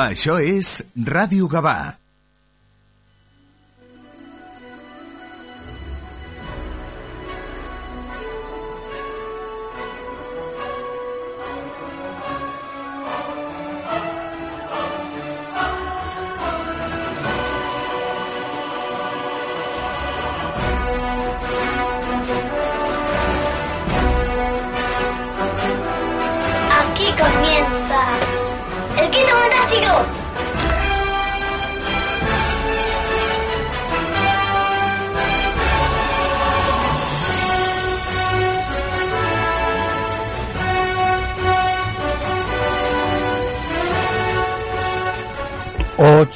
Això és Ràdio Gavà.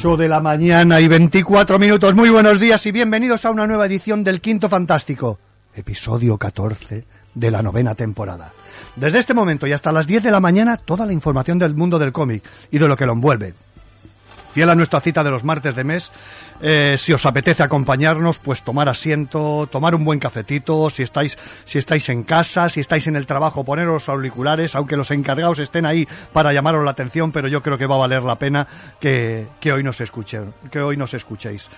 8 de la mañana y 24 minutos. Muy buenos días y bienvenidos a una nueva edición del Quinto Fantástico, episodio 14 de la novena temporada. Desde este momento y hasta las 10 de la mañana, toda la información del mundo del cómic y de lo que lo envuelve. Fiel a nuestra cita de los martes de mes, eh, si os apetece acompañarnos, pues tomar asiento, tomar un buen cafetito, si estáis, si estáis en casa, si estáis en el trabajo, poneros auriculares, aunque los encargados estén ahí para llamaros la atención, pero yo creo que va a valer la pena que, que hoy nos escuchen, que hoy nos escuchéis.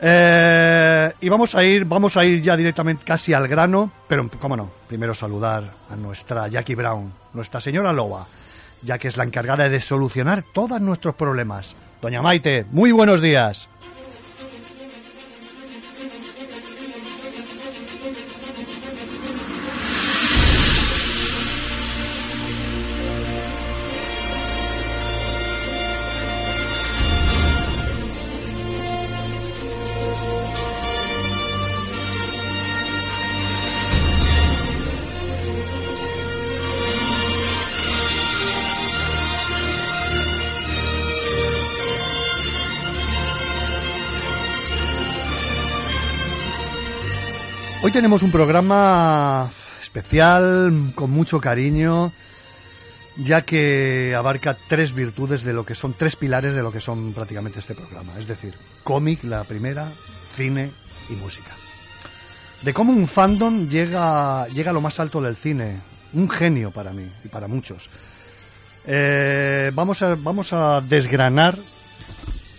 Eh, y vamos a ir, vamos a ir ya directamente casi al grano, pero cómo no, primero saludar a nuestra Jackie Brown, nuestra señora Loba, ya que es la encargada de solucionar todos nuestros problemas. Doña Maite, muy buenos días. Hoy tenemos un programa especial, con mucho cariño, ya que abarca tres virtudes de lo que son, tres pilares de lo que son prácticamente este programa. Es decir, cómic, la primera, cine y música. De cómo un fandom llega, llega a lo más alto del cine. Un genio para mí y para muchos. Eh, vamos, a, vamos a desgranar.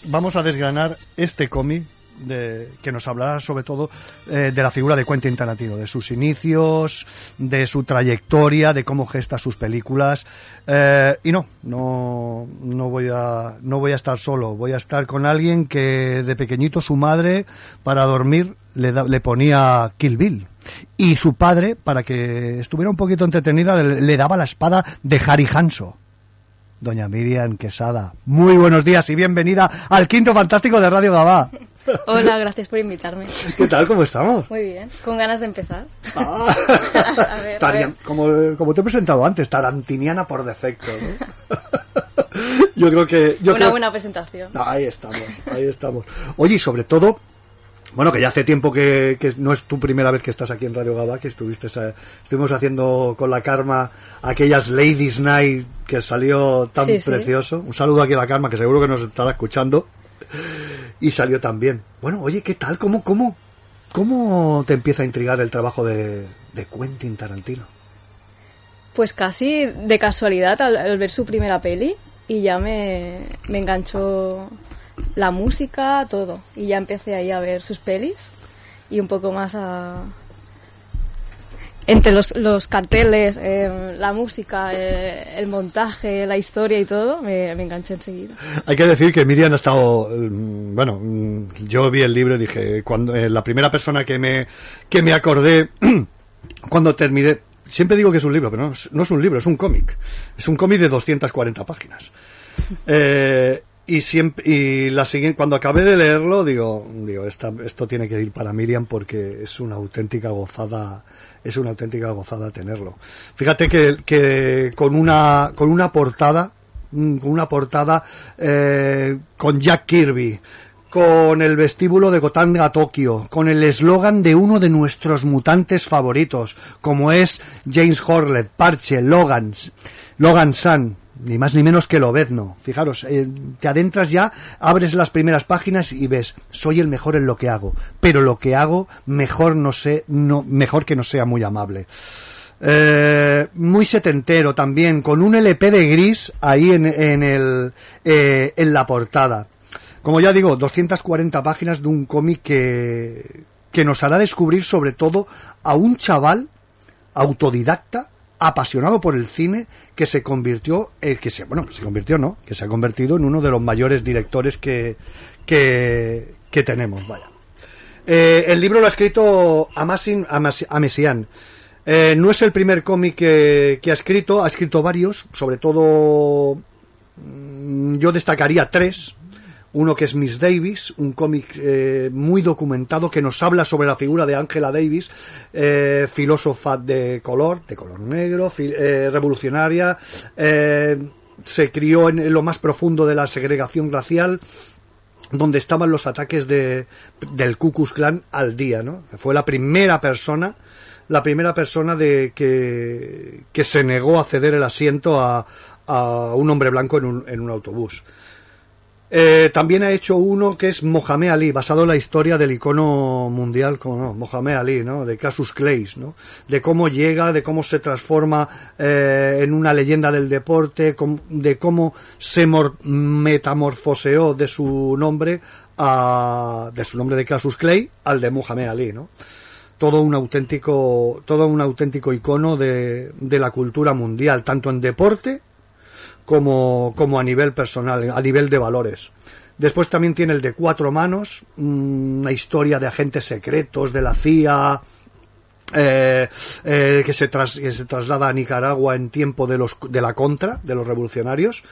Vamos a desgranar este cómic de, que nos hablará sobre todo eh, de la figura de Quentin Tarantino, de sus inicios, de su trayectoria, de cómo gesta sus películas. Eh, y no, no, no voy a, no voy a estar solo, voy a estar con alguien que de pequeñito su madre para dormir le, da- le ponía Kill Bill. Y su padre, para que estuviera un poquito entretenida, le, le daba la espada de Harry Hanso. Doña Miriam Quesada, muy buenos días y bienvenida al quinto fantástico de Radio Gabá. Hola, gracias por invitarme. ¿Qué tal? ¿Cómo estamos? Muy bien, con ganas de empezar. Ah. A ver, a Taria- ver. Como, como te he presentado antes, tarantiniana por defecto. ¿no? yo creo que... Yo Una creo- buena presentación. Ahí estamos, ahí estamos. Oye, y sobre todo, bueno, que ya hace tiempo que, que no es tu primera vez que estás aquí en Radio Gaba, que estuviste, eh, estuvimos haciendo con la Karma aquellas Ladies Night que salió tan Sí, sí. precioso. Un saludo aquí a la Karma, que seguro que nos estará escuchando. Y salió también. Bueno, oye, ¿qué tal? ¿Cómo, cómo, cómo te empieza a intrigar el trabajo de, de Quentin Tarantino? Pues casi de casualidad al, ver su primera peli y ya me, me enganchó la música, todo. Y ya empecé ahí a ver sus pelis y un poco más a... Entre los, los carteles, eh, la música, eh, el montaje, la historia y todo, me, me enganché enseguida. Hay que decir que Miriam ha estado, mm, bueno, mm, yo vi el libro y dije, cuando eh, la primera persona que me que me acordé cuando terminé, siempre digo que es un libro, pero no, no es un libro, es un cómic, es un cómic de 240 páginas. Eh, y siempre y la siguiente cuando acabé de leerlo digo digo esta, esto tiene que ir para Miriam porque es una auténtica gozada es una auténtica gozada tenerlo. Fíjate que, que con una con una portada mm, con una portada eh, con Jack Kirby con el vestíbulo de Gotanga Tokio, con el eslogan de uno de nuestros mutantes favoritos, como es James Horlet, Parche, Logan, Logan Sun, ni más ni menos que Lobezno. Fijaros, eh, te adentras ya, abres las primeras páginas y ves, soy el mejor en lo que hago, pero lo que hago mejor no sé, no, mejor que no sea muy amable. Eh, muy setentero también, con un LP de gris ahí en, en, el, eh, en la portada. Como ya digo, 240 páginas de un cómic que, que nos hará descubrir sobre todo a un chaval autodidacta apasionado por el cine que se convirtió eh, que se bueno se convirtió no que se ha convertido en uno de los mayores directores que que, que tenemos vaya. Eh, el libro lo ha escrito Amasin Amesian. Eh, no es el primer cómic que, que ha escrito ha escrito varios sobre todo mm, yo destacaría tres uno que es Miss Davis, un cómic eh, muy documentado que nos habla sobre la figura de Angela Davis, eh, filósofa de color, de color negro, eh, revolucionaria, eh, se crió en, lo más profundo de la segregación racial, donde estaban los ataques de, del Ku Klux Klan al día, ¿no? Fue la primera persona la primera persona de que, que se negó a ceder el asiento a, a un hombre blanco en un, en un autobús. Eh, también ha hecho uno que es Mohamed Ali, basado en la historia del icono mundial, como no, Mohamed Ali, ¿no? De Casus Clay, ¿no? De cómo llega, de cómo se transforma eh, en una leyenda del deporte, de cómo se metamorfoseó de su nombre a, de su nombre de Casus Clay al de Mohamed Ali, ¿no? Todo un auténtico, todo un auténtico icono de, de la cultura mundial, tanto en deporte como, como a nivel personal, a nivel de valores. Después también tiene el de Cuatro Manos, una historia de agentes secretos de la CIA, eh, eh, que, se tras, que se traslada a Nicaragua en tiempo de, los, de la contra, de los revolucionarios.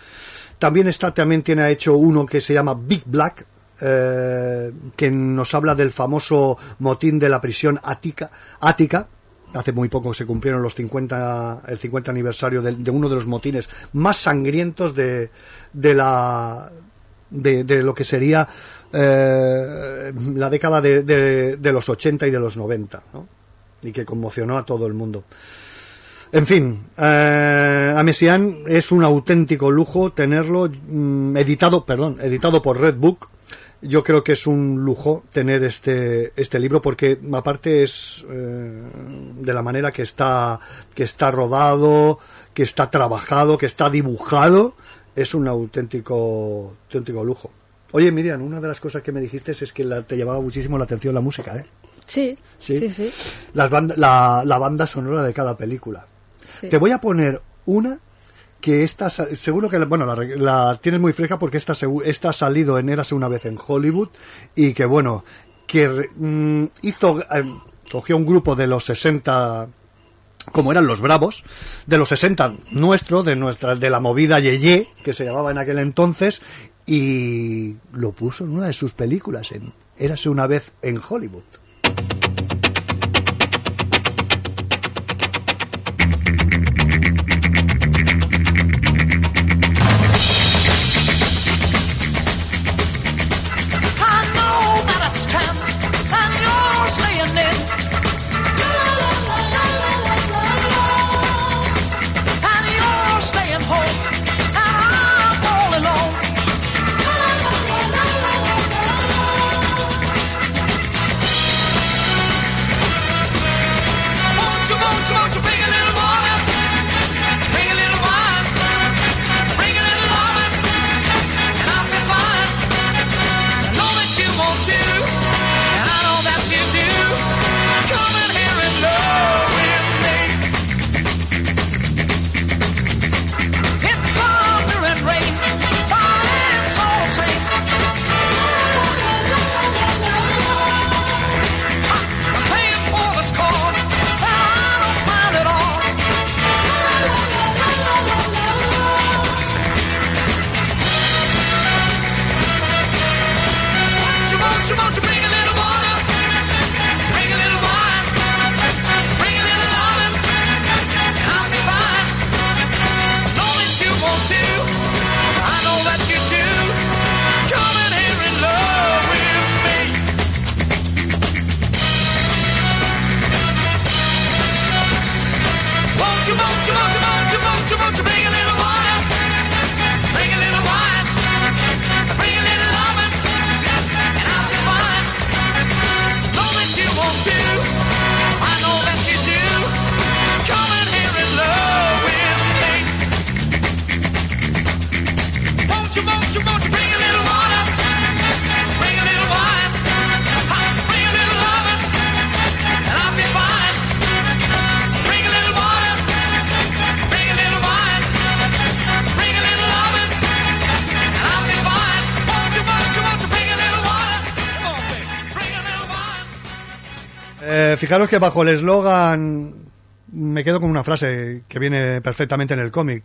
También está, también tiene hecho uno que se llama Big Black, eh, que nos habla del famoso motín de la prisión ática hace muy poco se cumplieron los 50, el 50 aniversario de, uno de los motines más sangrientos de, de la de, de, lo que sería eh, la década de, de, los 80 y de los 90 ¿no? y que conmocionó a todo el mundo. En fin, eh, Amesian es un auténtico lujo tenerlo mm, editado, perdón, editado por Redbook yo creo que es un lujo tener este este libro porque aparte es eh, de la manera que está que está rodado que está trabajado que está dibujado es un auténtico auténtico lujo oye Miriam una de las cosas que me dijiste es que la, te llamaba muchísimo la atención la música eh sí sí sí, sí. Las band la, la banda sonora de cada película sí. te voy a poner una que esta, seguro que, bueno, la, tienes muy fresca porque esta, esta ha salido en Érase una vez en Hollywood y que, bueno, que mm, hizo, eh, cogió un grupo de los 60 como eran los bravos, de los 60 nuestro, de nuestra, de la movida Yeye, que se llamaba en aquel entonces, y lo puso en una de sus películas, en Érase una vez en Hollywood. Fijaros que bajo el eslogan me quedo con una frase que viene perfectamente en el cómic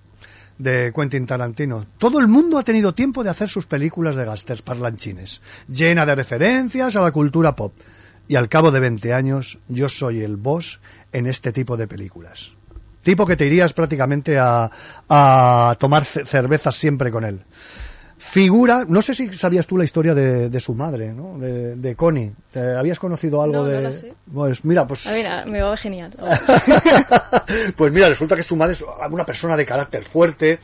de Quentin Tarantino. Todo el mundo ha tenido tiempo de hacer sus películas de gasters parlanchines, llena de referencias a la cultura pop. Y al cabo de 20 años, yo soy el boss en este tipo de películas. Tipo que te irías prácticamente a, a tomar ce- cervezas siempre con él. Figura, no sé si sabías tú la historia de, de su madre, ¿no? De, de Connie. ¿Te ¿Habías conocido algo No, no de...? lo sé. Pues mira, pues... A ver, me va genial. pues mira, resulta que su madre es una persona de carácter fuerte.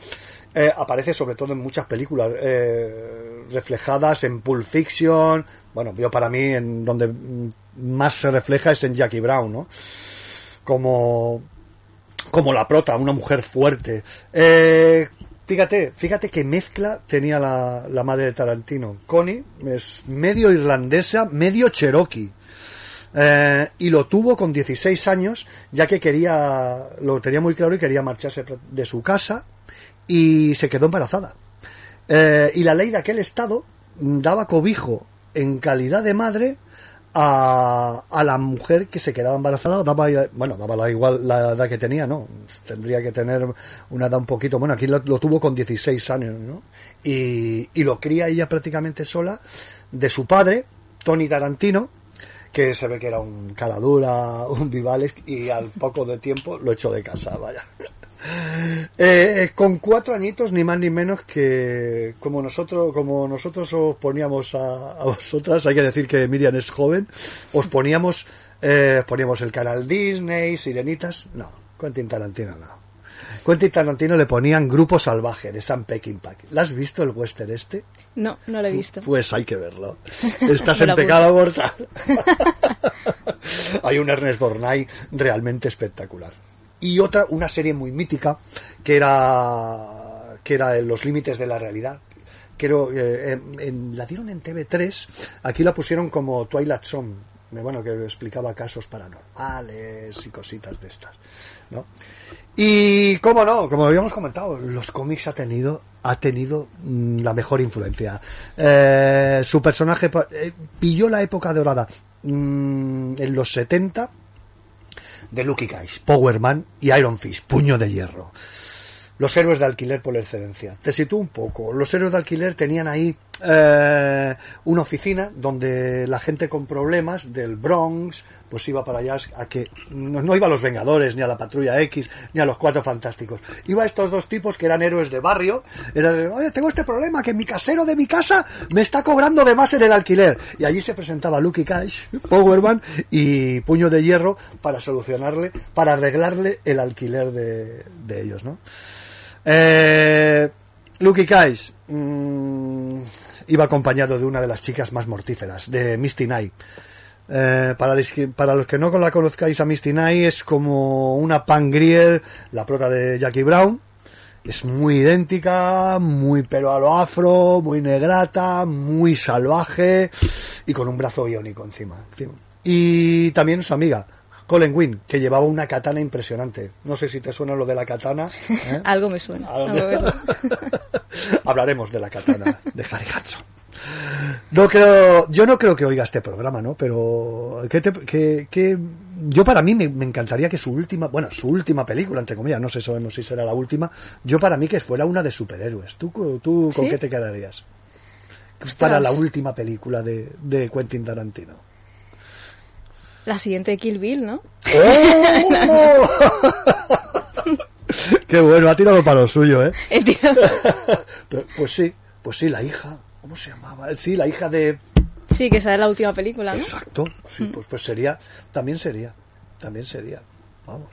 eh, aparece sobre todo en muchas películas eh, reflejadas en Pulp Fiction. Bueno, yo para mí en donde más se refleja es en Jackie Brown, ¿no? Como como la prota, una mujer fuerte. Eh, fíjate, fíjate qué mezcla tenía la, la madre de Tarantino. Connie es medio irlandesa, medio cherokee. Eh, y lo tuvo con 16 años, ya que quería, lo tenía muy claro y quería marcharse de su casa y se quedó embarazada. Eh, y la ley de aquel estado daba cobijo en calidad de madre a, la mujer que se quedaba embarazada, daba, bueno, daba la igual la edad que tenía, ¿no? Tendría que tener una edad un poquito, bueno, aquí lo, tuvo con 16 años, ¿no? Y, lo cría ella prácticamente sola de su padre, Tony Tarantino, que se ve que era un cara dura, un vivales, y al poco de tiempo lo echó de casa, vaya. Eh, con cuatro añitos, ni más ni menos que como nosotros, como nosotros os poníamos a, a vosotras, hay que decir que Miriam es joven, os poníamos, eh, poníamos el canal Disney, Sirenitas, no, Quentin Tarantino no. Quentin Tarantino le ponían Grupo Salvaje de Sam Peckinpah. ¿La has visto el western este? No, no lo he visto. Pues hay que verlo. Estás en pecado mortal. Hay un Ernest Borgnine realmente espectacular. Y otra, una serie muy mítica, que era, que era Los Límites de la Realidad. Creo, eh, en- en- la dieron en TV3, aquí la pusieron como Twilight Zone, bueno, que explicaba casos paranormales y cositas de estas, ¿no? Y cómo no, como habíamos comentado, los cómics ha tenido ha tenido mm, la mejor influencia. Eh, su personaje eh, pilló la época dorada mm, en los 70 de Lucky Guys, Power Man y Iron Fist, Puño de Hierro. Los héroes de alquiler por excelencia. Te sitúo un poco. Los héroes de alquiler tenían ahí eh, una oficina donde la gente con problemas del Bronx pues iba para allá a que no, iba a los Vengadores ni a la Patrulla X ni a los Cuatro Fantásticos. Iba a estos dos tipos que eran héroes de barrio. Oye, tengo este problema que mi casero de mi casa me está cobrando de más en el alquiler. Y allí se presentaba Lucky Cash, Powerman y Puño de Hierro para solucionarle, para arreglarle el alquiler de, de ellos, ¿no? Eh, Lucky Kais mm, iba acompañado de una de las chicas más mortíferas, de Misty Knight. Eh, para, los que no la conozcáis a Misty Knight es como una Pan Grier, la prota de Jackie Brown. Es muy idéntica, muy pelo a lo afro, muy negrata, muy salvaje y con un brazo biónico encima. Y también su amiga, Colin Wynn, que llevaba una katana impresionante. No sé si te suena lo de la katana. ¿eh? Algo me suena. Algo- algo me suena. Hablaremos de la katana de Harry Hudson. No creo, yo no creo que oiga este programa, ¿no? Pero que, te- que- que- yo para mí me, me encantaría que su última, bueno, su última película, entre comillas, no sé sabemos si será la última, yo para mí que fuera una de superhéroes. ¿Tú, tú con ¿Sí? qué te quedarías? Ostras. Para la última película de, de Quentin Tarantino. La siguiente de Kill Bill, ¿no? ¡Oh! Qué bueno, ha tirado para lo suyo, ¿eh? He tirado- Pero, pues sí, pues sí, la hija, ¿cómo se llamaba? Sí, la hija de Sí, que esa es la última película, ¿no? Exacto, sí, pues, pues sería, también sería, también sería, vamos.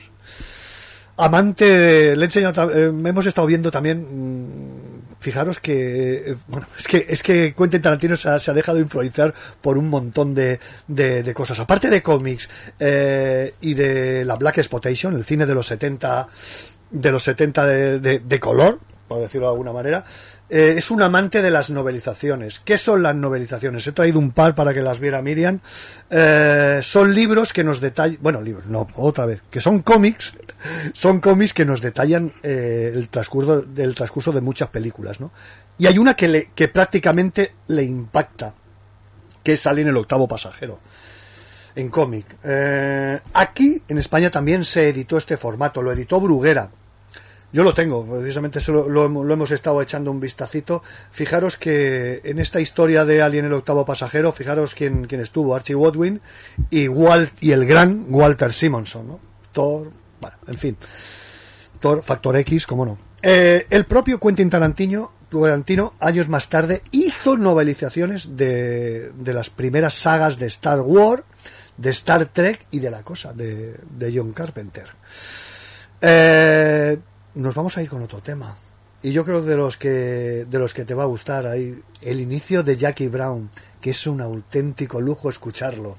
Amante, le he enseñado, eh, hemos estado viendo también, mm, fijaros que, bueno, es que, es que Quentin Tarantino se ha, dejado influenciar por un montón de, de, cosas, aparte de cómics eh, y de la Black Exploitation, el cine de los 70, de los 70 de, de- de color, por decirlo de alguna manera, eh, es un amante de las novelizaciones. ¿Qué son las novelizaciones? He traído un par para que las viera Miriam. Eh, son libros que nos detallan, bueno, libros, no, otra vez, que son cómics, son cómics que nos detallan eh, el transcurso del transcurso de muchas películas, ¿no? Y hay una que le, que prácticamente le impacta, que es Alien el octavo pasajero. en cómic. Aquí en España también se editó este formato, lo editó Bruguera. Yo lo tengo, precisamente lo, hemos estado echando un vistacito. Fijaros que en esta historia de Alien el octavo pasajero, fijaros quién, quién estuvo, Archie Woodwin y, Walt, y el gran Walter Simonson, ¿no? Thor, bueno, en fin. Thor, Factor X, cómo no. Eh, el propio Quentin Tarantino, Tarantino, años más tarde, hizo novelizaciones de, de las primeras sagas de Star Wars, de Star Trek y de la cosa, de, de John Carpenter. Eh, nos vamos a ir con otro tema. Y yo creo de los que de los que te va a gustar ahí el inicio de Jackie Brown, que es un auténtico lujo escucharlo.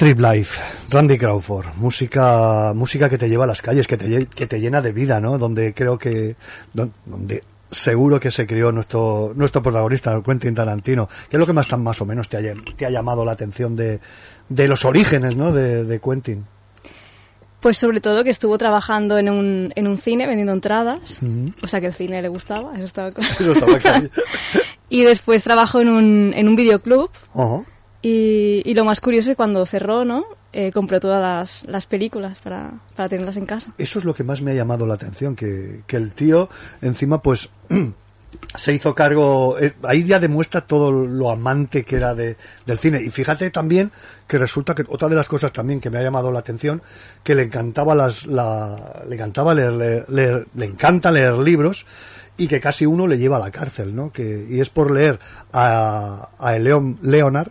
Street Life, Randy Crawford, música, música que te lleva a las calles, que te, que te llena de vida, ¿no? Donde creo que, don- donde seguro que se crió nuestro, nuestro protagonista, Quentin Tarantino. ¿Qué es lo que más, tan, más o menos te ha, te ha llamado la atención de, de los orígenes, ¿no? De, de Quentin. Pues sobre todo que estuvo trabajando en un, en un cine vendiendo entradas. O sea que el cine le gustaba, eso estaba claro. Eso estaba claro. Y después trabajó en un, en un videoclub. Y, y lo más curioso es cuando cerró, ¿no? Eh, compró todas las, las películas para, para tenerlas en casa. Eso es lo que más me ha llamado la atención, que, que el tío encima pues se hizo cargo, eh, ahí ya demuestra todo lo amante que era de, del cine. Y fíjate también que resulta que otra de las cosas también que me ha llamado la atención, que le encantaba las, la, le encantaba leer, leer- leer- le encanta leer libros y que casi uno le lleva a la cárcel, ¿no? Que, y es por leer a, a Leon, Leonard,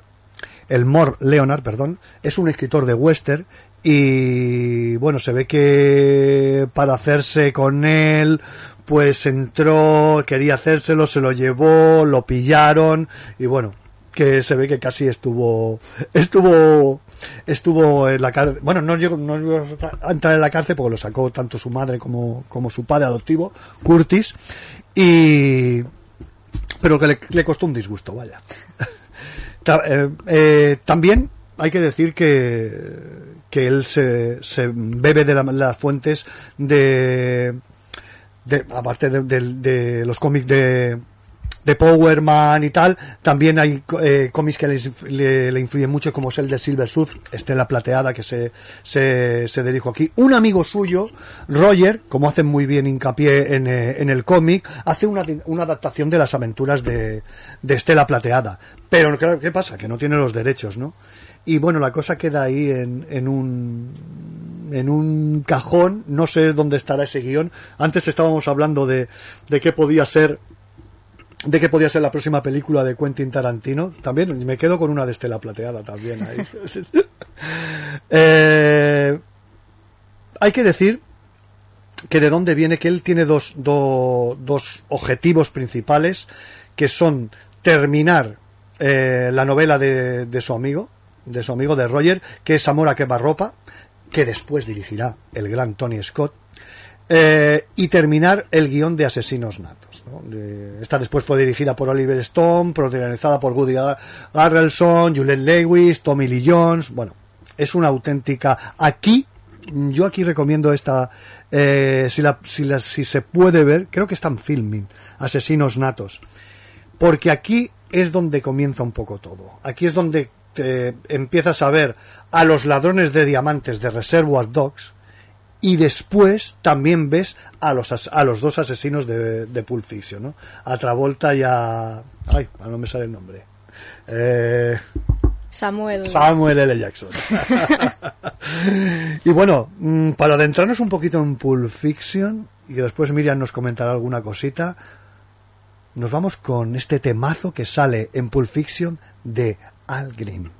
el Mor Leonard, perdón, es un escritor de western y bueno, se ve que para hacerse con él, pues entró, quería hacérselo, se lo llevó, lo pillaron y bueno, que se ve que casi estuvo, estuvo, estuvo en la cárcel, bueno, no llegó, no llegó a entrar en la cárcel porque lo sacó tanto su madre como, como su padre adoptivo, Curtis, y, pero que le, le costó un disgusto, vaya. Eh, eh, también hay que decir que, que él se, bebe de la- las fuentes de, de aparte de los cómics de, de Power Man y tal, también hay eh, cómics que le, influyen mucho, como es el de Silver Surf, Estela Plateada, que se, se, se dirijo aquí. Un amigo suyo, Roger, como hace muy bien hincapié en, eh, en el cómic, hace una, una adaptación de las aventuras de, de Estela Plateada. Pero, ¿qué pasa? Que no tiene los derechos, ¿no? Y bueno, la cosa queda ahí en, en un en un cajón, no sé dónde estará ese guion. Antes estábamos hablando de, de qué podía ser de qué podía ser la próxima película de Quentin Tarantino. También me quedo con una de Estela Plateada también ahí. Eh, hay que decir que de dónde viene que él tiene dos, do- dos objetivos principales que son terminar eh, la novela de, de su amigo, de su amigo de Roger, que es Amor a quemarropa, que después dirigirá el gran Tony Scott, eh, y terminar el guion de Asesinos Natos. esta después fue dirigida por Oliver Stone, protagonizada por Woody Harrelson, Juliette Lewis, Tommy Lee Jones. Bueno, es una auténtica. Aquí, yo aquí recomiendo esta. eh, si, la- si se puede ver, creo que están filming Asesinos Natos. Porque aquí es donde comienza un poco todo. Aquí es donde te empiezas a ver a los ladrones de diamantes de Reservoir Dogs y después también ves a los, a los dos asesinos de, de Pulp Fiction, ¿no? A Travolta y a... Ay, no me sale el nombre. Eh, Samuel. Samuel L. Jackson. y bueno, mm, para adentrarnos un poquito en Pulp Fiction y que después Miriam nos comentará alguna cosita, nos vamos con este temazo que sale en Pulp Fiction de Al Green.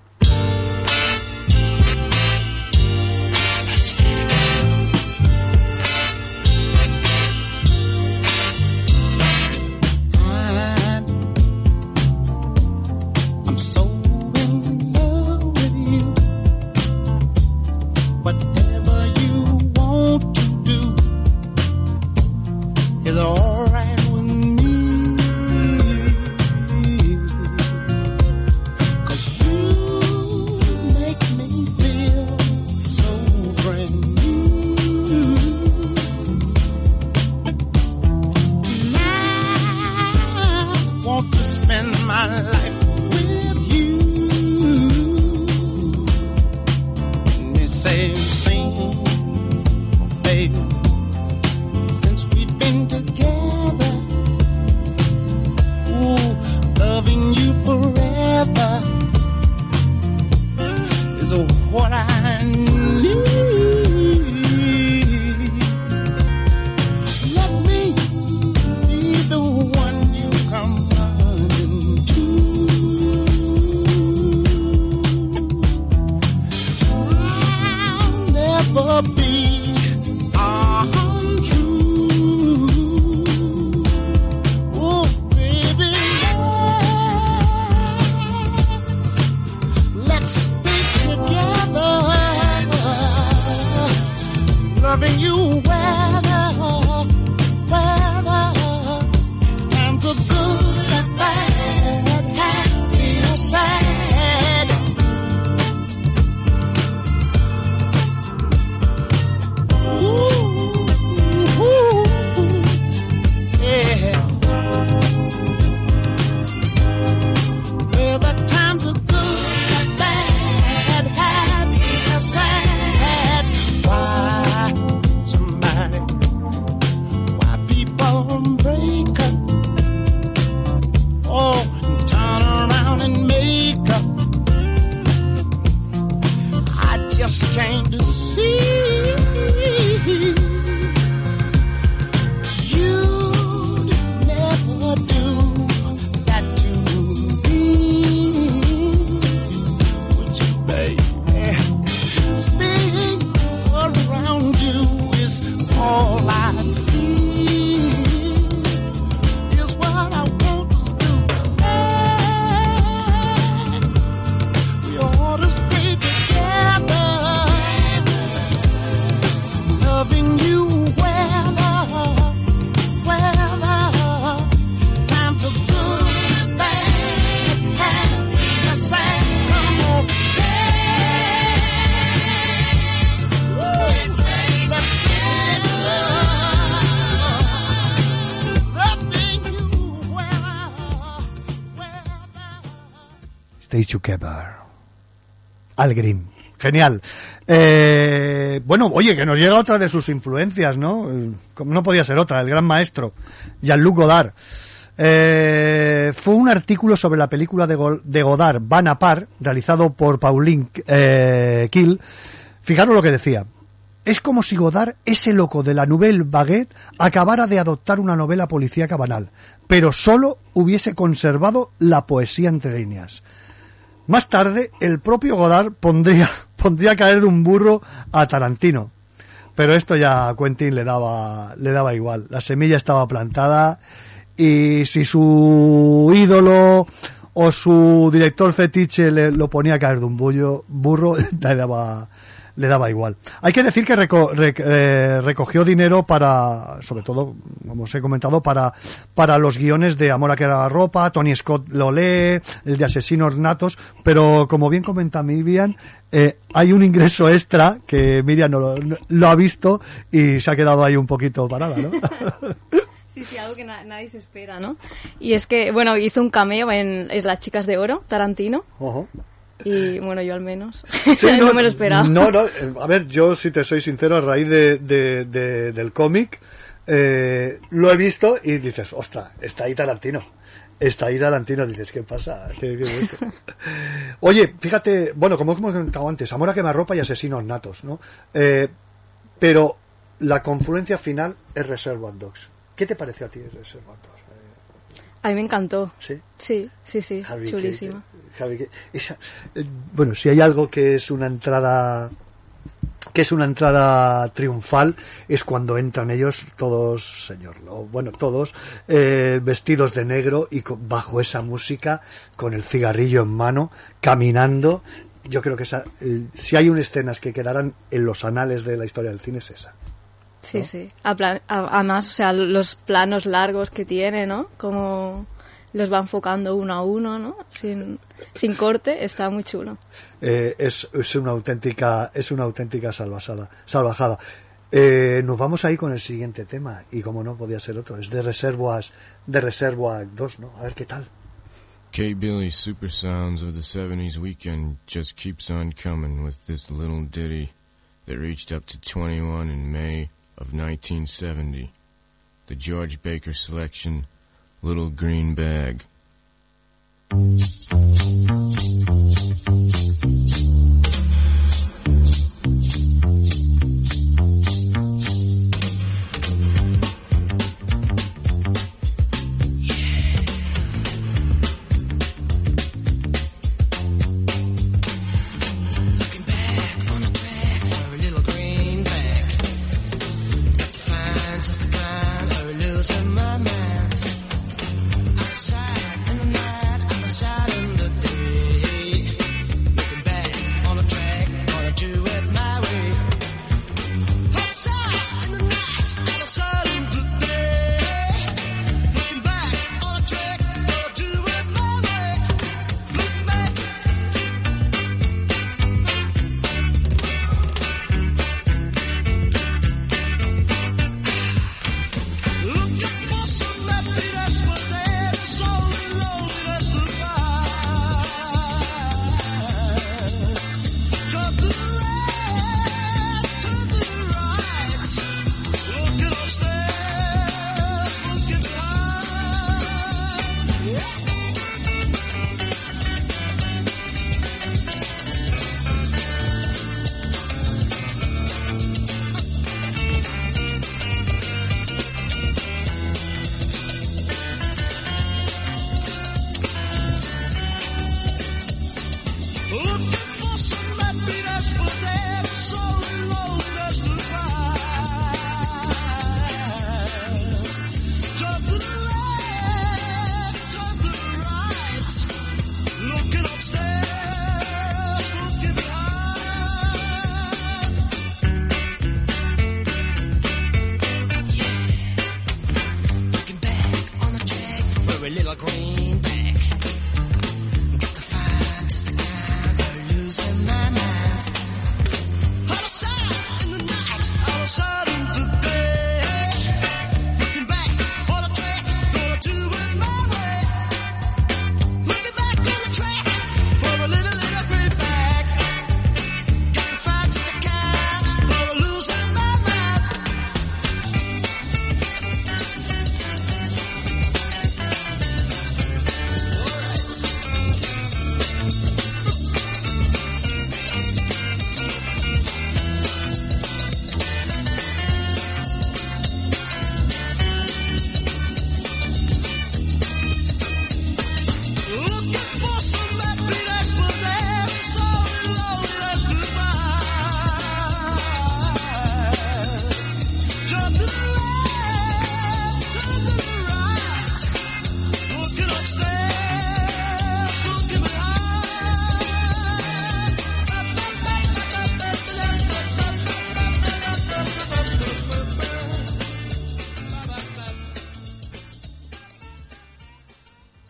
Together. Al Green. Genial. Eh, bueno, oye, que nos llega otra de sus influencias, ¿no? No podía ser otra, el gran maestro, Jean-Luc Godard. Eh, fue un artículo sobre la película de, Go- de Godard, Van a Par, realizado por Pauline eh, Kiel. Fijaros lo que decía. Es como si Godard, ese loco de la Nouvelle Baguette, acabara de adoptar una novela policíaca banal, pero solo hubiese conservado la poesía entre líneas. Más tarde, el propio Godard pondría, pondría a caer de un burro a Tarantino. Pero esto ya a Quentin le daba, le daba igual. La semilla estaba plantada y si su ídolo o su director fetiche le, lo ponía a caer de un bullo, burro, le daba, le daba igual. Hay que decir que reco- rec- eh, recogió dinero para, sobre todo, como os he comentado, para, para los guiones de Amor a que la ropa, Tony Scott lo lee, el de Asesinos Natos, pero como bien comenta Miriam, eh, hay un ingreso extra que Miriam no lo, no- lo ha visto y se ha quedado ahí un poquito parada, ¿no? Sí, sí, algo que na- nadie se espera, ¿no? Y es que, bueno, hizo un cameo en, en Las Chicas de Oro, Tarantino, Ojo. Y bueno, yo al menos Sí, no, me lo esperaba. No, no, a ver, yo si te soy sincero, a raíz de, de- de- del cómic, eh, lo he visto y dices, ostras, está ahí Tarantino. Está ahí Tarantino, dices, ¿qué pasa? ¿Qué, qué es esto?". Oye, fíjate, bueno, como hemos comentado antes, Amor a quemarropa y Asesinos Natos, ¿no? Eh, pero la confluencia final es Reservoir Dogs. ¿Qué te pareció a ti Reservoir Dogs? A mí me encantó. ¿Sí? Sí, sí, sí, chulísima. Keitel. Esa- eh, bueno, si hay algo que es una entrada que es una entrada triunfal es cuando entran ellos todos, señor, lo- bueno, todos eh, vestidos de negro y bajo esa música con el cigarrillo en mano, caminando. Yo creo que esa, eh, si hay unas escenas que quedarán en los anales de la historia del cine es esa. Sí, sí. A plan- a- Además, o sea, los planos largos que tiene, ¿no? Como los va enfocando uno a uno, ¿no? Sin, sin corte, está muy chulo. Eh, es, es una auténtica es una auténtica salvajada salvajada Eh, nos vamos ahí con el siguiente tema y como no podía ser otro es de reservas de reserva 2 no a ver qué tal K Billy's Super Sounds of the 70s weekend just keeps on coming with this little ditty that reached up to 21 in May of 1970. The George Baker selection, Little Green Bag.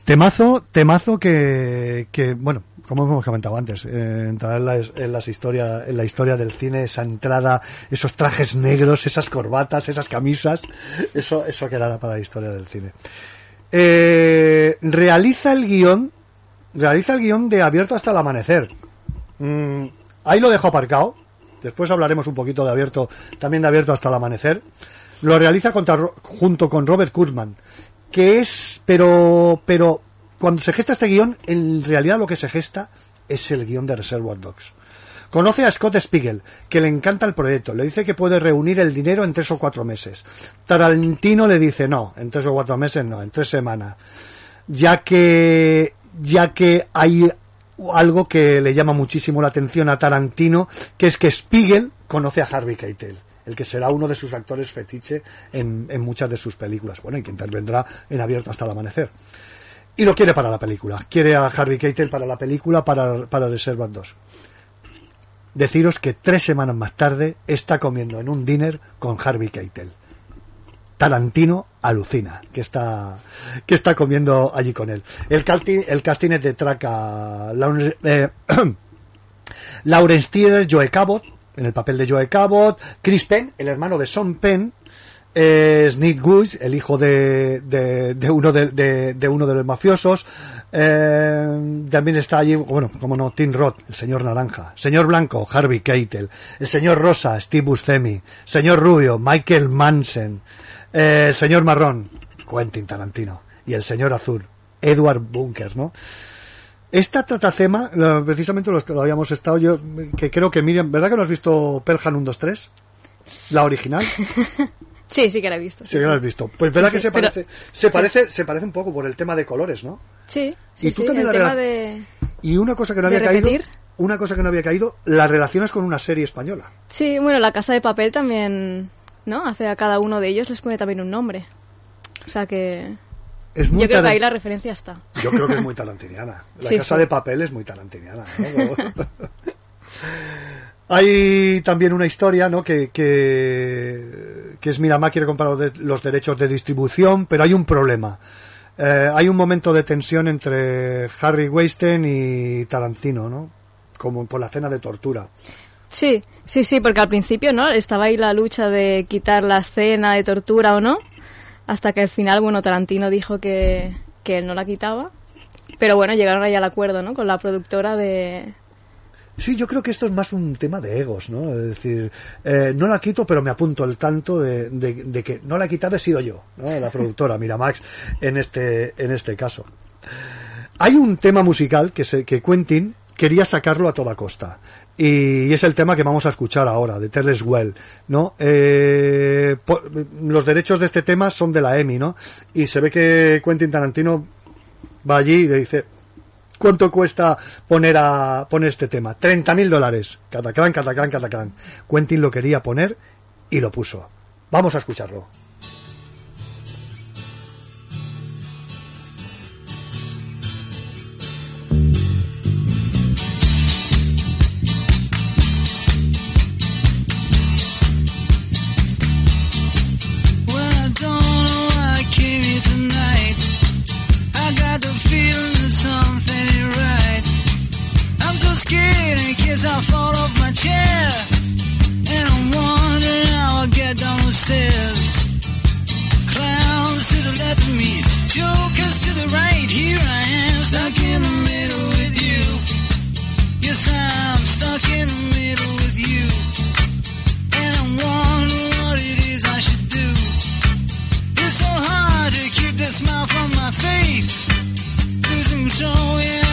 Temazo, temazo que, que bueno, como hemos comentado antes, eh, entrar en la, en las historia, en la historia del cine, esa entrada, esos trajes negros, esas corbatas, esas camisas, eso, eso quedará para la historia del cine. Eh, realiza el guion, realiza el guion de Abierto hasta el amanecer. Mm, ahí lo dejo aparcado. Después hablaremos un poquito de Abierto, también de Abierto hasta el amanecer. Lo realiza junto con Robert Kurtzman, que es, pero, pero cuando se gesta este guion, en realidad lo que se gesta es el guion de Reservoir Dogs. Conoce a Scott Spiegel, que le encanta el proyecto. Le dice que puede reunir el dinero en tres o cuatro meses. Tarantino le dice no, en tres o cuatro meses no, en tres semanas. Ya que, ya que hay algo que le llama muchísimo la atención a Tarantino, que es que Spiegel conoce a Harvey Keitel, el que será uno de sus actores fetiche en, muchas de sus películas. Bueno, y que intervendrá en Abierto hasta el amanecer. Y lo quiere para la película. Quiere a Harvey Keitel para la película, para, para Reservoir 2 deciros que tres semanas más tarde está comiendo en un dinner con Harvey Keitel. Tarantino alucina que está que está comiendo allí con él. El, calti- el casting es de Traca Laure- eh, Joe Cabot, en el papel de Joe Cabot, Chris Penn, el hermano de Sean Penn, eh, Sneak el hijo de, de, de uno de, de- de uno de los mafiosos. Eh, también está allí, bueno, como no, Tim Roth, el señor naranja. Señor blanco, Harvey Keitel. El señor rosa, Steve Buscemi. Señor rubio, Michael Manson. Eh, el señor marrón, Quentin Tarantino. Y el señor azul, Edward Bunker, ¿no? Esta eh, precisamente los que lo habíamos estado yo, que creo que Miriam, ¿verdad que no has visto Pelhan 1, 2, 3? La original. Sí, sí que la he visto. Sí, que lo has visto. Pues verdad Sí, que se pero- parece, se parece, se parece un poco por el tema de colores, ¿no? Sí, ¿Y sí, tú sí. también El la tema de... Y una cosa que no ¿De había caído, una cosa que no había caído, las relaciones con una serie española. Sí, bueno, la casa de papel también, ¿no? Hace a cada uno de ellos les pone también un nombre. O sea que... Es muy Yo creo que ahí la referencia está. Yo creo que es muy talantiniana. La Sí, casa sí. de papel es muy talantiniana. ¿no? Hay también una historia, ¿no? Que, que, que es Miramar quiere comprar los, de- los derechos de distribución, pero hay un problema. Eh, hay un momento de tensión entre Harry Weinstein y Tarantino, ¿no? Como por la cena de tortura. Sí, sí, sí, porque al principio, ¿no? Estaba ahí la lucha de quitar la escena de tortura o no, hasta que al final, bueno, Tarantino dijo que, que él no la quitaba. Pero bueno, llegaron ahí al acuerdo, ¿no? Con la productora de... Sí, yo creo que esto es más un tema de egos, ¿no? Es decir, eh, no la quito, pero me apunto el tanto de, de- de que no la he quitado he sido yo, ¿no? La productora, Miramax, en este, en este caso. Hay un tema musical que, se, que Quentin quería sacarlo a toda costa. Y es el tema que vamos a escuchar ahora, de Tell Us Well, ¿no? Eh, los derechos de este tema son de la EMI, ¿no? Y se ve que Quentin Tarantino va allí y le dice, ¿Cuánto cuesta poner a poner este tema? 30 mil dólares. Cataclán, cataclán, cataclán. Quentin lo quería poner y lo puso. Vamos a escucharlo. Scared in case I fall off my chair. And I'm wondering how I'll get down the stairs. Clowns to the left of me, jokers to the right. Here I am, stuck in the middle with you. Yes, I'm stuck in the middle with you. And I'm wondering what it is I should do. It's so hard to keep the smile from my face. Losing control, yeah,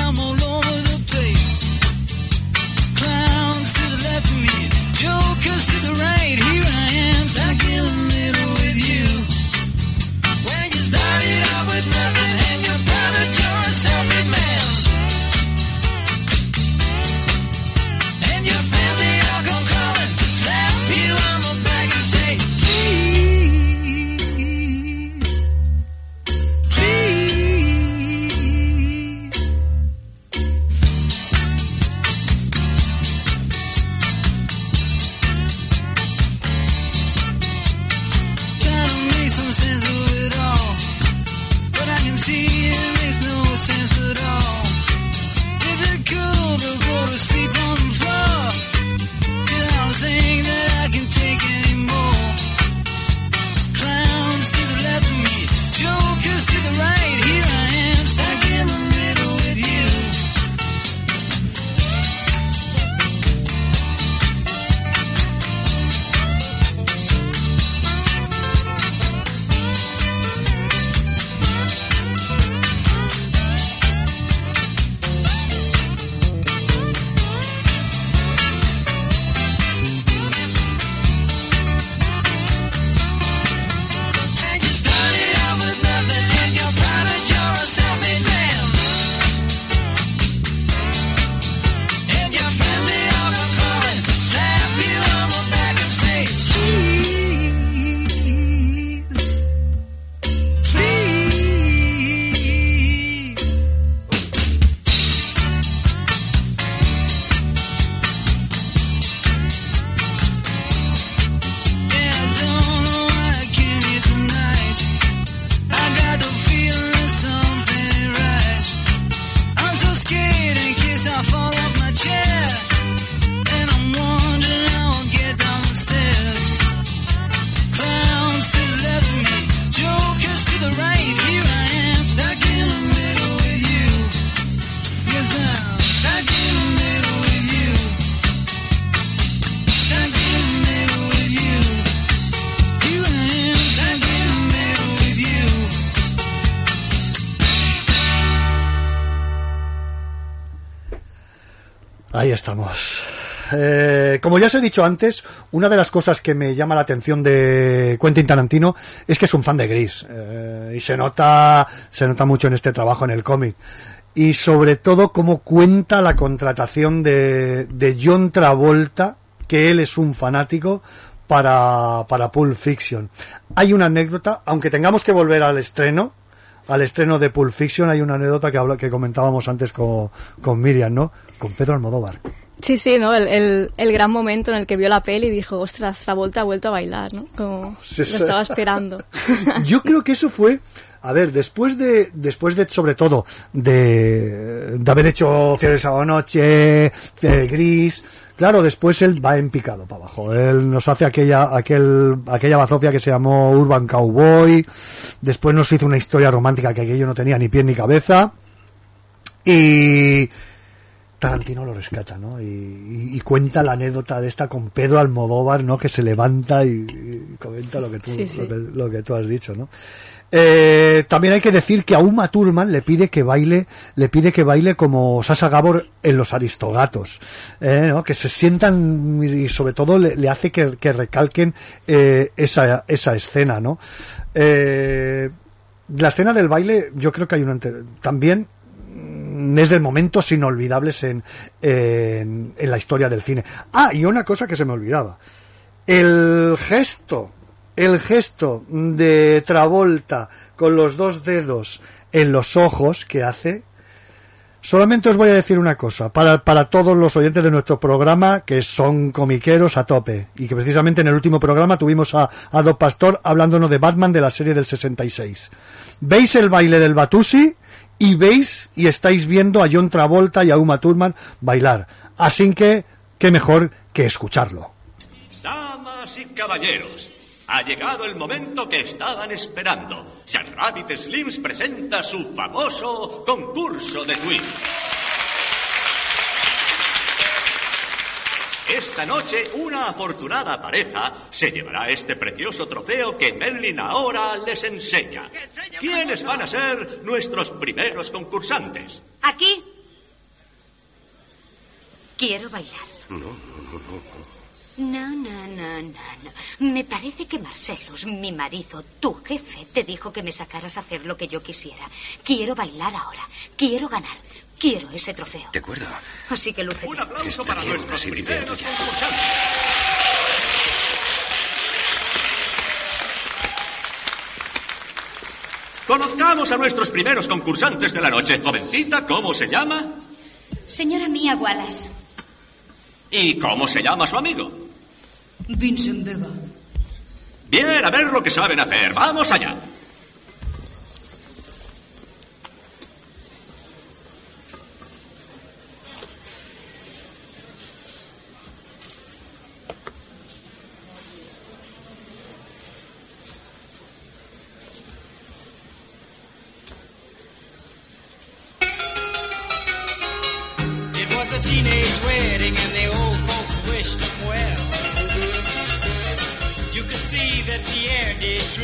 ya os he dicho antes, una de las cosas que me llama la atención de Quentin Tarantino es que es un fan de Gris. Eh, y se nota, se nota mucho en este trabajo, en el cómic. Y sobre todo cómo cuenta la contratación de, de John Travolta, que él es un fanático, para, para Pulp Fiction. Hay una anécdota, aunque tengamos que volver al estreno, al estreno de Pulp Fiction, hay una anécdota que, habla, que comentábamos antes con, con Miriam, ¿no? Con Pedro Almodóvar. Sí, sí, ¿no? El, el, el gran momento en el que vio la peli y dijo, ostras, Travolta ha vuelto a bailar, ¿no? Como Sí, lo estaba esperando. Yo creo que eso fue, a ver, después de, después de, sobre todo, de, de haber hecho Fiebre Sábado Noche, eh, Gris, claro, después él va en picado para abajo. Él nos hace aquella, aquel, aquella bazofia que se llamó Urban Cowboy, después nos hizo una historia romántica que aquello no tenía ni pie ni cabeza, y, Tarantino lo rescata, ¿no? Y, y- y cuenta la anécdota de esta con Pedro Almodóvar, ¿no? Que se levanta y, y comenta lo que tú, Sí, sí. Lo, que, lo que tú has dicho, ¿no? Eh, también hay que decir que a Uma Thurman le pide que baile, le pide que baile como Sasa Gabor en los Aristogatos, eh, ¿no? que se sientan y sobre todo le, le hace que, que recalquen eh, esa, esa escena, ¿no? La escena del baile, yo creo que hay una también es de momentos inolvidables en, en, la historia del cine. Ah, y una cosa que se me olvidaba. El gesto, el gesto de Travolta con los dos dedos en los ojos que hace, solamente os voy a decir una cosa, para, para todos los oyentes de nuestro programa que son comiqueros a tope, y que precisamente en el último programa tuvimos a, a Doc Pastor hablándonos de Batman de la serie del 66. ¿Veis el baile del Batusi? Y veis y estáis viendo a John Travolta y a Uma Thurman bailar. Así que, qué mejor que escucharlo. Damas y caballeros, ha llegado el momento que estaban esperando. Jack Rabbit Slims presenta su famoso concurso de quiz. Esta noche, una afortunada pareja se llevará este precioso trofeo que Merlin ahora les enseña. ¿Quiénes van a ser nuestros primeros concursantes? Aquí. Quiero bailar. No, no, no, no. No, no, no, no, no. Me parece que Marcelus, mi marido, tu jefe, te dijo que me sacaras a hacer lo que yo quisiera. Quiero bailar ahora. Quiero ganar. Quiero ese trofeo. De acuerdo. Así que luce Un bien. aplauso Está para bien, nuestros primeros. Conozcamos a nuestros primeros concursantes de la noche. Jovencita, ¿cómo se llama? Señora Mía Wallace. ¿Y cómo se llama su amigo? Vincent Vega. Bien, a ver lo que saben hacer. Vamos allá.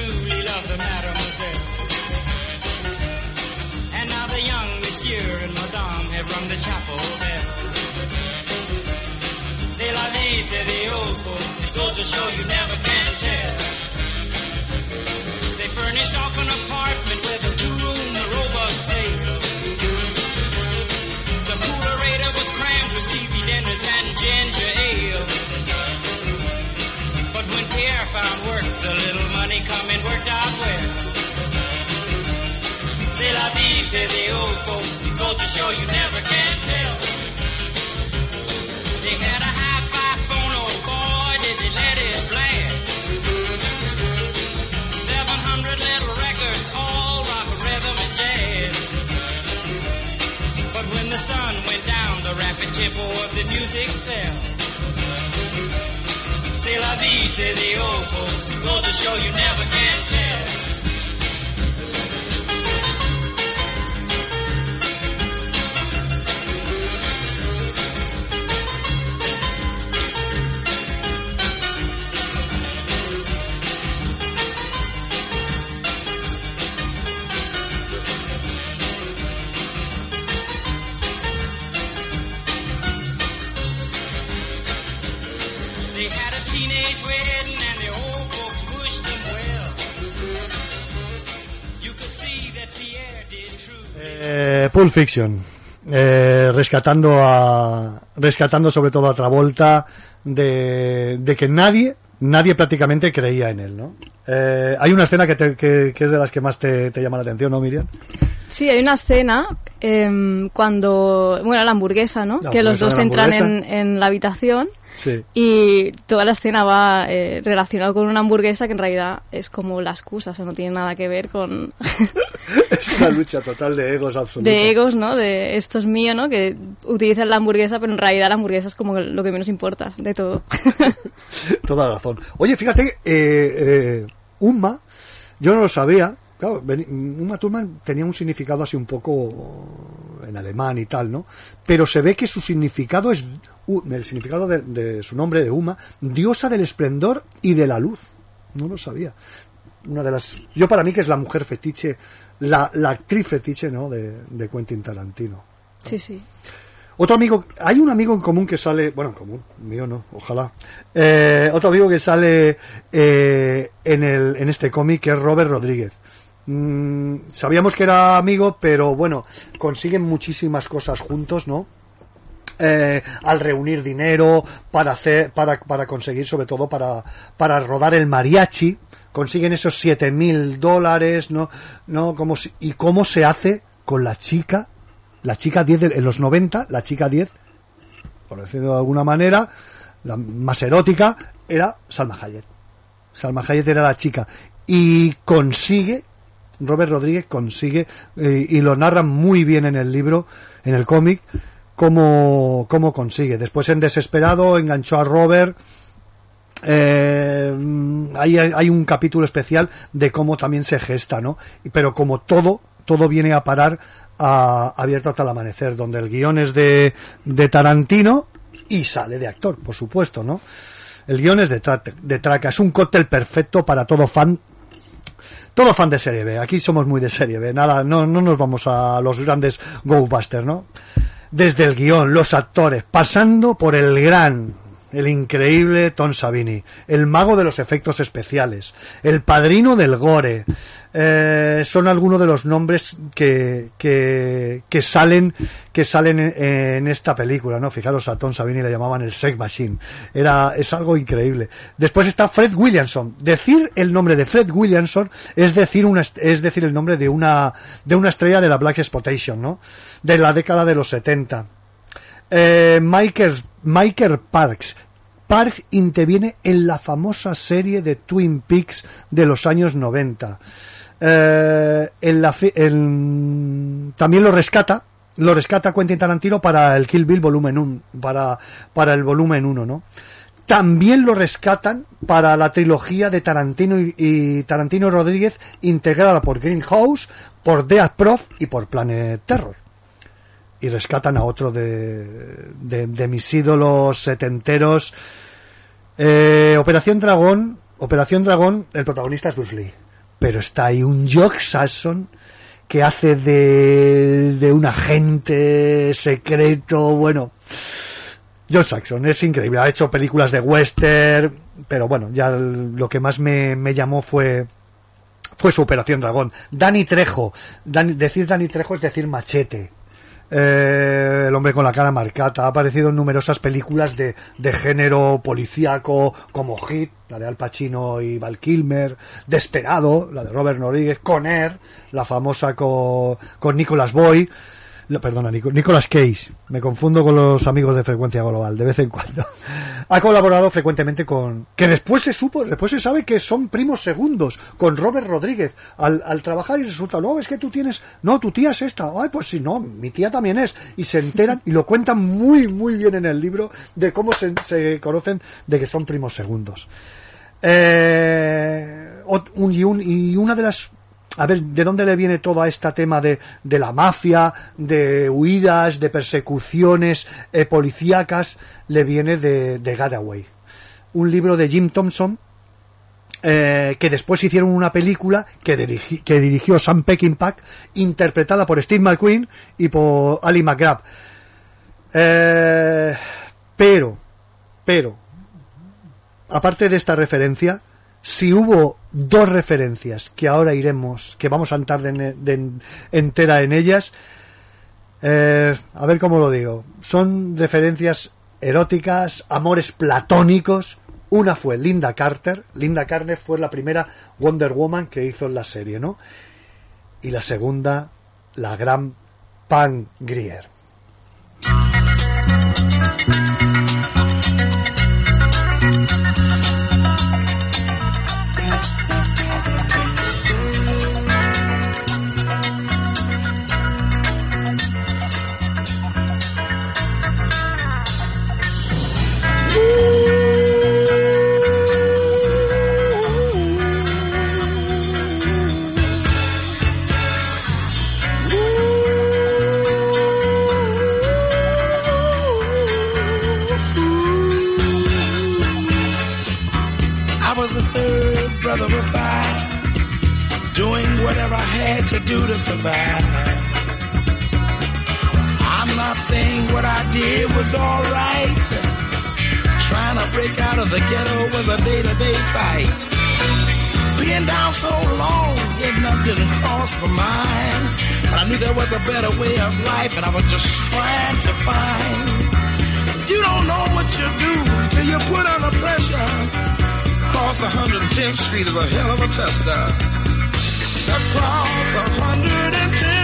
Truly love the mademoiselle. And now the young monsieur and madame have rung the chapel bell. C'est la vie, say the old folks. It goes to show you never old folks. To show you never can tell. They had a hi-fi phone, oh boy, did they let it blast. 700 little records, all rock, rhythm, and jazz. But when the sun went down, the rapid tempo of the music fell. C'est la vie, say the old folks. Goes to show you never can tell. Eh, Pulp Fiction. Eh, rescatando a rescatando sobre todo a Travolta de, de que nadie nadie prácticamente creía en él ¿no? Eh, hay una escena que, te- que- que es de las que más te, te llama la atención ¿no Miriam? Sí, hay una escena em, cuando, bueno, la hamburguesa, ¿no? La que los dos entran en, en la habitación Sí. y toda la escena va eh, relacionada con una hamburguesa que en realidad es como la excusa, o sea, no tiene nada que ver con es una lucha total de egos absoluta de egos, ¿no? De esto es mío, ¿no? Que utilizan la hamburguesa, pero en realidad la hamburguesa es como lo que menos importa de todo. Toda razón. Oye, fíjate, eh, eh, Uma, yo no lo sabía. Claro, Uma Thurman tenía un significado así un poco en alemán y tal, ¿no? Pero se ve que su significado es, el significado de, de su nombre de Uma, diosa del esplendor y de la luz. No lo sabía. Una de las, yo para mí que es la mujer fetiche, la, la actriz fetiche, ¿no? De, de Quentin Tarantino. Sí, sí. Otro amigo, hay un amigo en común que sale, bueno, en común, mío no, ojalá. Eh, otro amigo que sale eh, en, el, en este cómic que es Robert Rodríguez. Mm, sabíamos que era amigo, pero bueno, consiguen muchísimas cosas juntos, ¿no? Eh, al reunir dinero para hacer, para, para conseguir, sobre todo para, para rodar el mariachi, consiguen esos siete mil dólares, ¿no? ¿no? Como si- y cómo se hace con la chica, la chica 10 de- en los 90, la chica 10, por decirlo de alguna manera, la más erótica, era Salma Hayek. Salma Hayek era la chica. Y consigue, Robert Rodríguez consigue, eh, y lo narra muy bien en el libro, en el cómic, cómo, cómo consigue. Después en Desesperado enganchó a Robert. Eh, hay, hay un capítulo especial de cómo también se gesta, ¿no? Pero como todo, todo viene a parar a Abierto hasta el amanecer, donde el guion es de, de Tarantino y sale de actor, por supuesto, ¿no? El guion es de, de Traca, es un cóctel perfecto para todo fan todo fan de serie B. Aquí somos muy de serie B. Nada, no, no nos vamos a los grandes Go-Busters, ¿no? Desde el guion, los actores, pasando por el gran, el increíble Tom Savini, el mago de los efectos especiales, el padrino del gore. eh, son algunos de los nombres que, que, salen que salen en, en esta película, ¿no? Fijaros a Tom Savini le llamaban el Sex Machine. Era, es algo increíble. Después está Fred Williamson. Decir el nombre de Fred Williamson es decir una, es decir el nombre de una, de una estrella de la Black Exploitation, ¿no? De la década de los 70. Eh, Michael, Parks. Parks interviene en la famosa serie de Twin Peaks de los años 90. Eh, en la también lo rescata, lo rescata Quentin Tarantino para el Kill Bill volumen 1, para, para el volumen 1, ¿no? También lo rescatan para la trilogía de Tarantino y, y Tarantino Rodríguez integrada por Greenhouse, por Death Prof y por Planet Terror. Y rescatan a otro de, de, de mis ídolos setenteros. Eh, Operación Dragón, Operación Dragón, el protagonista es Bruce Lee, pero está ahí un Jock Sasson que hace de, de un agente secreto, bueno, John Saxon es increíble, ha hecho películas de western, pero bueno, ya lo que más me, me llamó fue fue su Operación Dragón. Dani Trejo, Dani- decir Dani Trejo es decir machete. Eh, el hombre con la cara marcata ha aparecido en numerosas películas de, de género policíaco como Hit, la de Al Pacino y Val Kilmer, Desperado, la de Robert Rodríguez, Con Air, la famosa co- con Nicolas Boy, perdona, Nico- Nicolas Cage, me confundo con los amigos de Frecuencia Global, de vez en cuando. Ha colaborado frecuentemente con... Que después se supo, después se sabe que son primos segundos, con Robert Rodríguez, al, trabajar y resulta, no, es que tú tienes... No, tu tía es esta. Ay, pues sí, no, mi tía también es. Y se enteran y lo cuentan muy, muy bien en el libro de cómo se, se conocen de que son primos segundos. Eh, y una de las a ver, ¿de dónde le viene todo este tema de, la mafia, de huidas, de persecuciones eh, policíacas? Le viene de, de Getaway. Un libro de Jim Thompson, eh, que después hicieron una película que dirigió Sam Peckinpah, interpretada por Steve McQueen y por Ali McGrath. Eh, pero, pero, aparte de esta referencia, si hubo dos referencias que ahora iremos, que vamos a entrar de, entera en ellas, eh, a ver cómo lo digo, son referencias eróticas, amores platónicos. Una fue Linda Carter, Linda Carter fue la primera Wonder Woman que hizo la serie, ¿no? Y la segunda, la gran Pam Grier. To do to survive. I'm not saying what I did was alright. Trying to break out of the ghetto was a day-to-day fight. Being down so long, getting up didn't cross my mind. But I knew there was a better way of life, and I was just trying to find. You don't know what you do till you put under pressure. Across 110th Street is a hell of a tester across 110.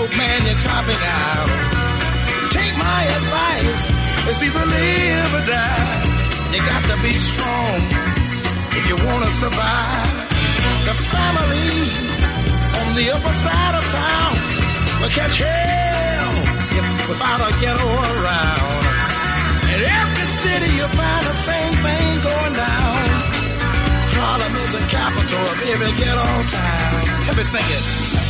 Dope, man, you're copping out. Take my advice, it's either live or die. You got to be strong if you want to survive. The family on the upper side of town will catch hell without a ghetto around. In every city you'll find the same thing going down. Harlem is the capital of every ghetto town. Let me sing it.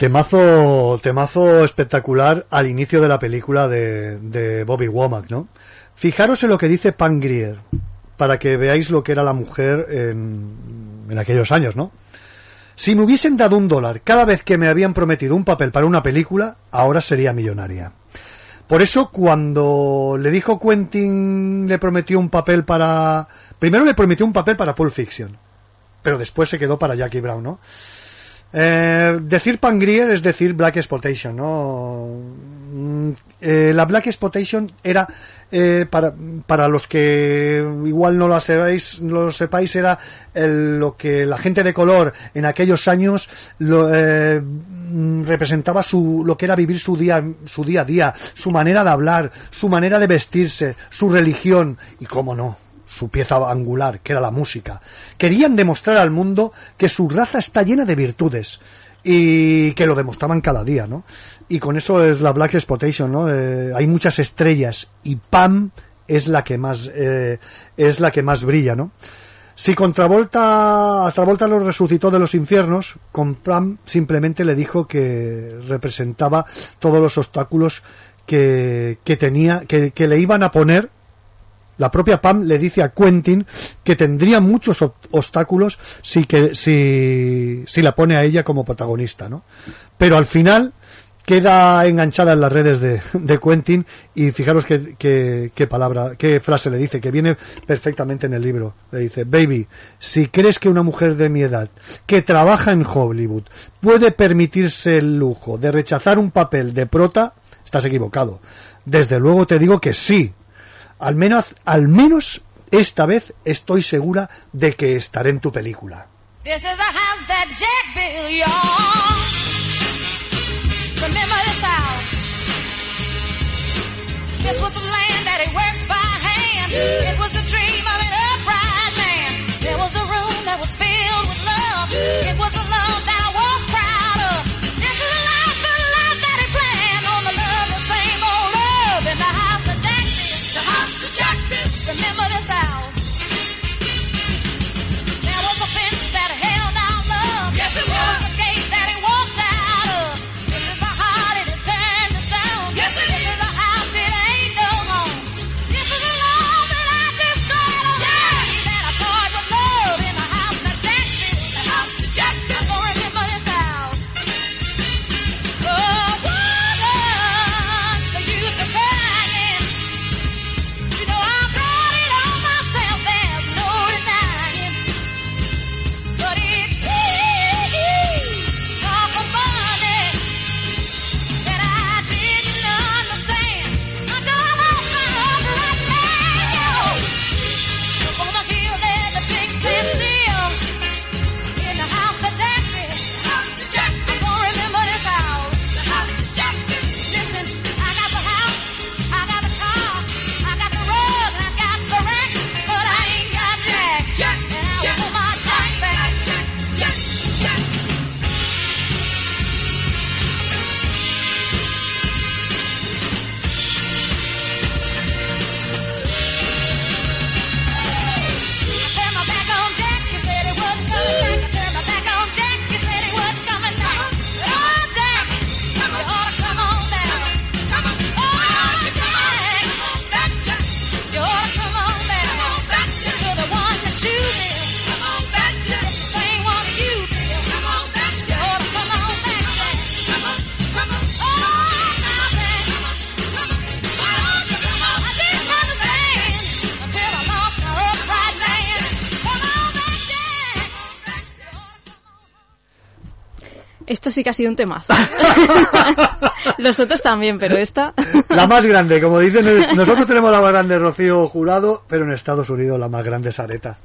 Temazo, temazo espectacular al inicio de la película de, de Bobby Womack, ¿no? Fijaros en lo que dice Pam Grier, para que veáis lo que era la mujer en, en aquellos años, ¿no? Si me hubiesen dado un dólar cada vez que me habían prometido un papel para una película, ahora sería millonaria. Por eso cuando le dijo Quentin, le prometió un papel para... Primero le prometió un papel para Pulp Fiction, pero después se quedó para Jackie Brown, ¿no? Eh, decir Pangrier es decir Black Exploitation, ¿no? Mm, eh, la Black Exploitation era, eh, para, para los que igual no lo sepáis, no lo sepáis era el- lo que la gente de color en aquellos años lo, eh, mm, representaba su, lo que era vivir su día, su día a día, su manera de hablar, su manera de vestirse, su religión y cómo no, su pieza angular, que era la música. Querían demostrar al mundo que su raza está llena de virtudes y que lo demostraban cada día, ¿no? Y con eso es la Black Exploitation, ¿no? Eh, hay muchas estrellas y Pam es la que más eh, es la que más brilla, ¿no? Si con Travolta, Travolta lo resucitó de los infiernos, con Pam simplemente le dijo que representaba todos los obstáculos que, que tenía, que, que le iban a poner la propia Pam le dice a Quentin que tendría muchos ob- obstáculos si, que, si, si la pone a ella como protagonista, ¿no? Pero al final queda enganchada en las redes de, de Quentin y fijaros qué, qué, qué palabra, qué frase le dice, que viene perfectamente en el libro. Le dice, baby, si crees que una mujer de mi edad que trabaja en Hollywood puede permitirse el lujo de rechazar un papel de prota, estás equivocado. Desde luego te digo que sí, al menos, al menos esta vez estoy segura de que estaré en tu película. This is a house that Jack built, y'all. Remember this house? This was the land that he worked by hand. It was the dream of an upright man. There was a room that was filled with love. It was a love that Esto sí que ha sido un temazo. Los otros también, pero esta. La más grande, como dicen, eh, nosotros tenemos la más grande Rocío Jurado, pero en Estados Unidos la más grande es Areta.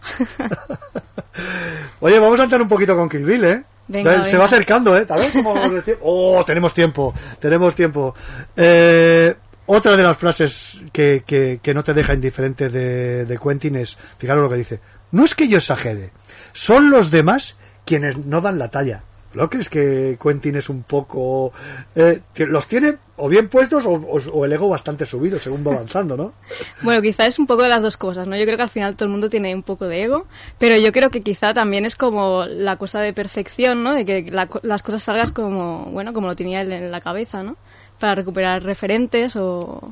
Oye, vamos a entrar un poquito con Kill Bill, ¿eh? Venga, Se venga. va acercando, ¿eh? ¿Sabes cómo vamos de tiempo? Oh, tenemos tiempo, tenemos tiempo. Eh, otra de las frases que, que, que no te deja indiferente de, de Quentin es, fijaros lo que dice, no es que yo exagere, son los demás quienes no dan la talla. ¿No crees que Quentin es un poco... eh, los tiene o bien puestos o, o- o el ego bastante subido según va avanzando, ¿no? Bueno, quizá es un poco de las dos cosas, ¿no? Yo creo que al final todo el mundo tiene un poco de ego, pero yo creo que quizá también es como la cosa de perfección, ¿no? De que la las cosas salgan como, bueno, como lo tenía él en la cabeza, ¿no? Para recuperar referentes o...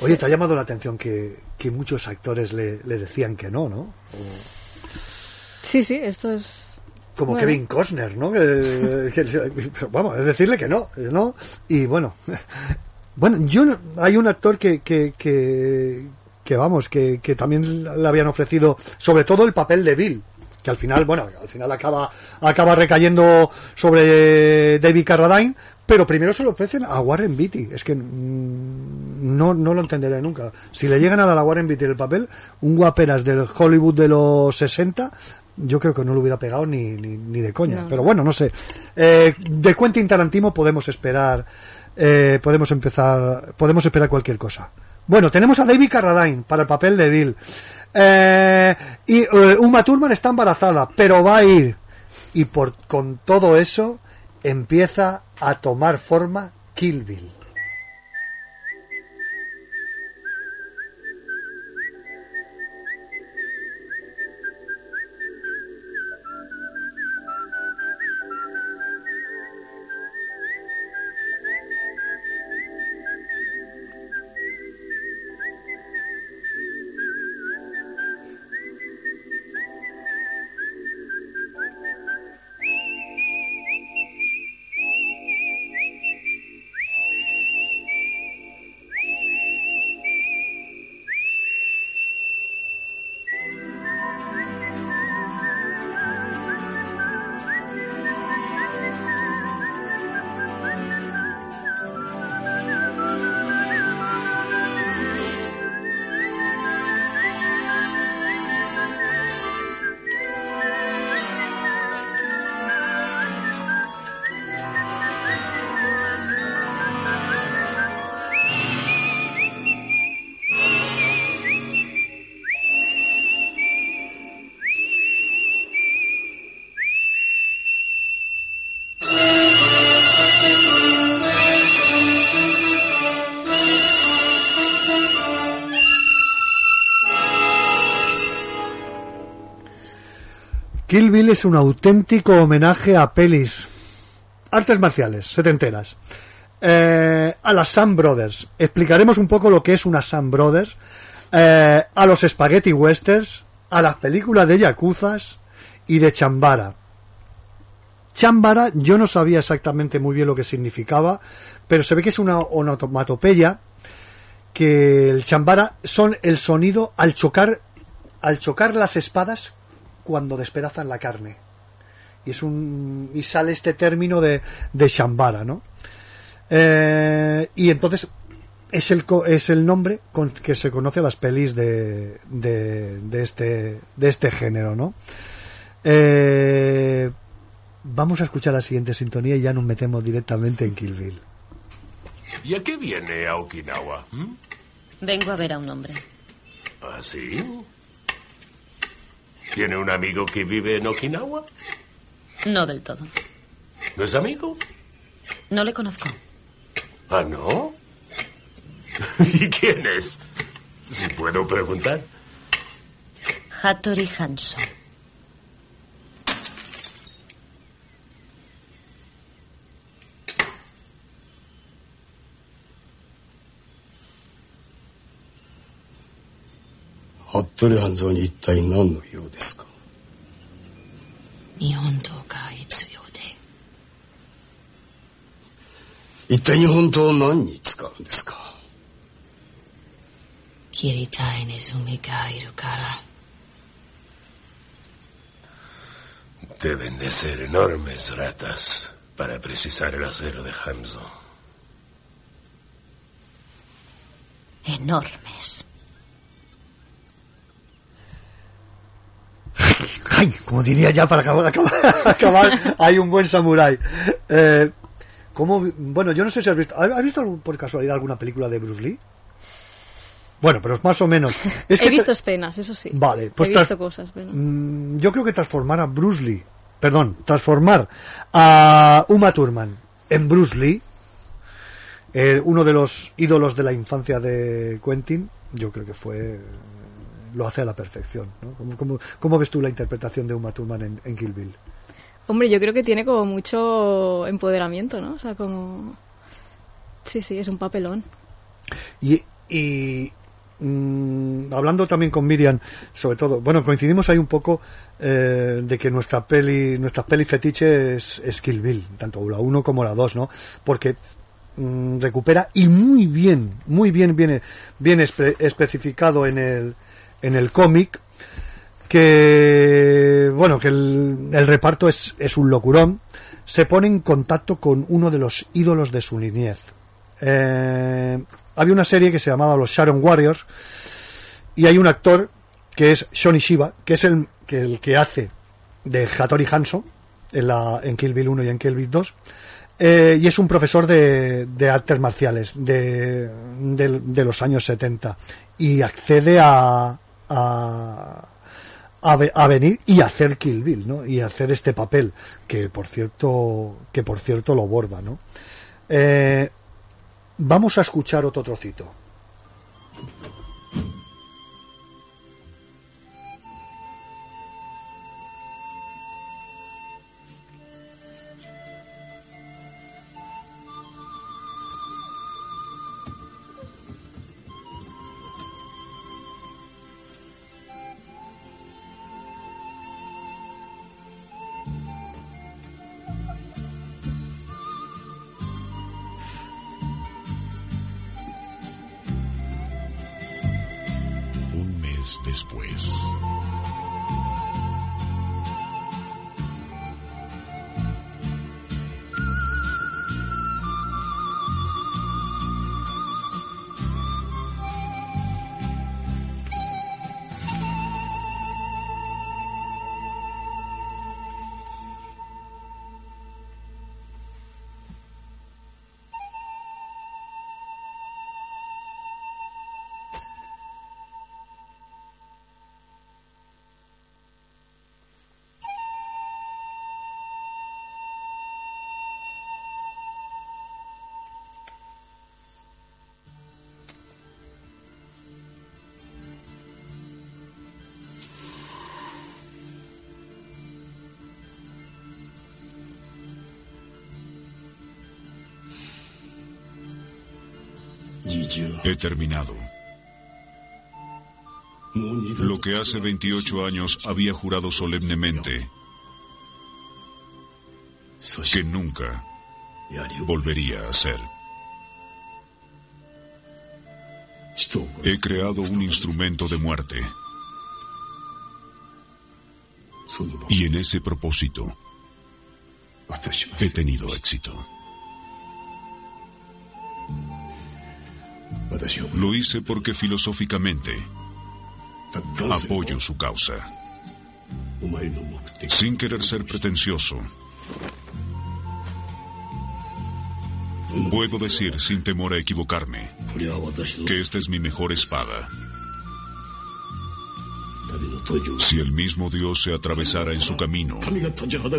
Oye, te ha llamado la atención que, que muchos actores le, le decían que no, ¿no? O- Sí, sí, esto es... como Bueno. Kevin Costner, ¿no? Que- vamos, es decirle que no, no. Y bueno, bueno, yo no- hay un actor que, que, que, que, vamos, que, que también le habían ofrecido, sobre todo el papel de Bill, que al final, bueno, al final acaba, acaba recayendo sobre David Carradine, pero primero se lo ofrecen a Warren Beatty. Es que mm, no, no lo entenderé nunca. Si le llegan a dar a Warren Beatty el papel, un guaperas del Hollywood de los 60, yo creo que no lo hubiera pegado ni, ni, ni de coña. No. Pero bueno, no sé. Eh, de Quentin Tarantino podemos esperar, eh, podemos empezar, podemos esperar cualquier cosa. Bueno, tenemos a David Carradine para el papel de Bill. Eh, y eh, Uma Thurman está embarazada, pero va a ir. Y por, con todo eso empieza a tomar forma Kill Bill. Es un auténtico homenaje a pelis artes marciales, setenteras. Eh, a las Sam Brothers. Explicaremos un poco lo que es una Sam Brothers. eh, a los Spaghetti Westerns. A las películas de Yakuzas y de Chambara. Chambara, yo no sabía exactamente muy bien lo que significaba, pero se ve que es una onomatopeya que el chambara son el sonido al chocar al chocar las espadas cuando despedazan la carne y es un y sale este término de, de chambara no Eh, y entonces es el co- es el nombre con que se conoce a las pelis de, de, de este de este género no Eh, vamos a escuchar la siguiente sintonía y ya nos metemos directamente en Kill Bill ¿Y a qué viene a Okinawa? ¿Mm? Vengo a ver a un hombre. ¿Ah, sí? ¿Tiene un amigo que vive en Okinawa? No del todo. ¿No es amigo? No le conozco. ¿Ah, no? ¿Y quién es? Si puedo preguntar. Hattori Hanso. 服部半蔵に一体何の用ですか日本刀が必要で一体日本刀を何に使うんですか切りたいネズミがいるから Deben de ser enormes ratas para precisar el acero de Hamzo. Enormes. Ay, como diría ya para acabar, acabar, acabar, hay un buen samurái. Eh, ¿cómo- bueno, yo no sé si has visto, ¿has visto por casualidad alguna película de Bruce Lee? Bueno, pero es más o menos. Es He que visto te- escenas, eso sí. Vale, pues He visto cosas. Mm, yo creo que transformar a Bruce Lee perdón, transformar a Uma Thurman en Bruce Lee, eh, uno de los ídolos de la infancia de Quentin, yo creo que fue lo hace a la perfección. ¿no? ¿Cómo, cómo- cómo ves tú la interpretación de Uma Thurman en, en Kill Bill? Hombre, yo creo que tiene como mucho empoderamiento, ¿no? O sea, como... Sí, sí, es un papelón. Y, y, mm, hablando también con Miriam, sobre todo, bueno, coincidimos ahí un poco eh, de que nuestra peli, nuestra peli fetiche es, es Kill Bill, tanto la 1 como la 2, ¿no? Porque mm, recupera y muy bien, muy bien, bien, bien espe- especificado en el, en el cómic que bueno que el, el reparto es, es un locurón se pone en contacto con uno de los ídolos de su niñez. Eh, había una serie que se llamaba los Sharon Warriors y hay un actor que es Shoni Shiba que es el que, el que hace de Hattori Hanzo en, la, en Kill Bill 1 y en Kill Bill 2 eh, y es un profesor de, de artes marciales de, de- de los años 70 y accede a, a, a, ve- a venir y hacer Kill Bill, ¿no? Y hacer este papel que por cierto que por cierto lo borda, ¿no? Eh, vamos a escuchar otro trocito. Después. He terminado. Lo que hace 28 años había jurado solemnemente que nunca volvería a hacer. He creado un instrumento de muerte. Y en ese propósito he tenido éxito. Lo hice porque filosóficamente apoyo su causa. Sin querer ser pretencioso, puedo decir sin temor a equivocarme que esta es mi mejor espada. Si el mismo Dios se atravesara en su camino,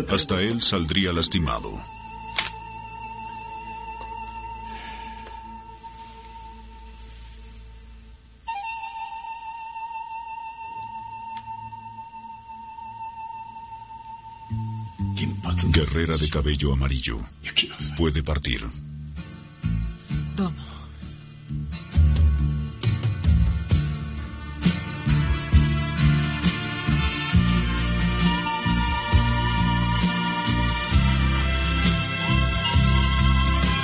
hasta él saldría lastimado. guerrera de cabello amarillo puede partir.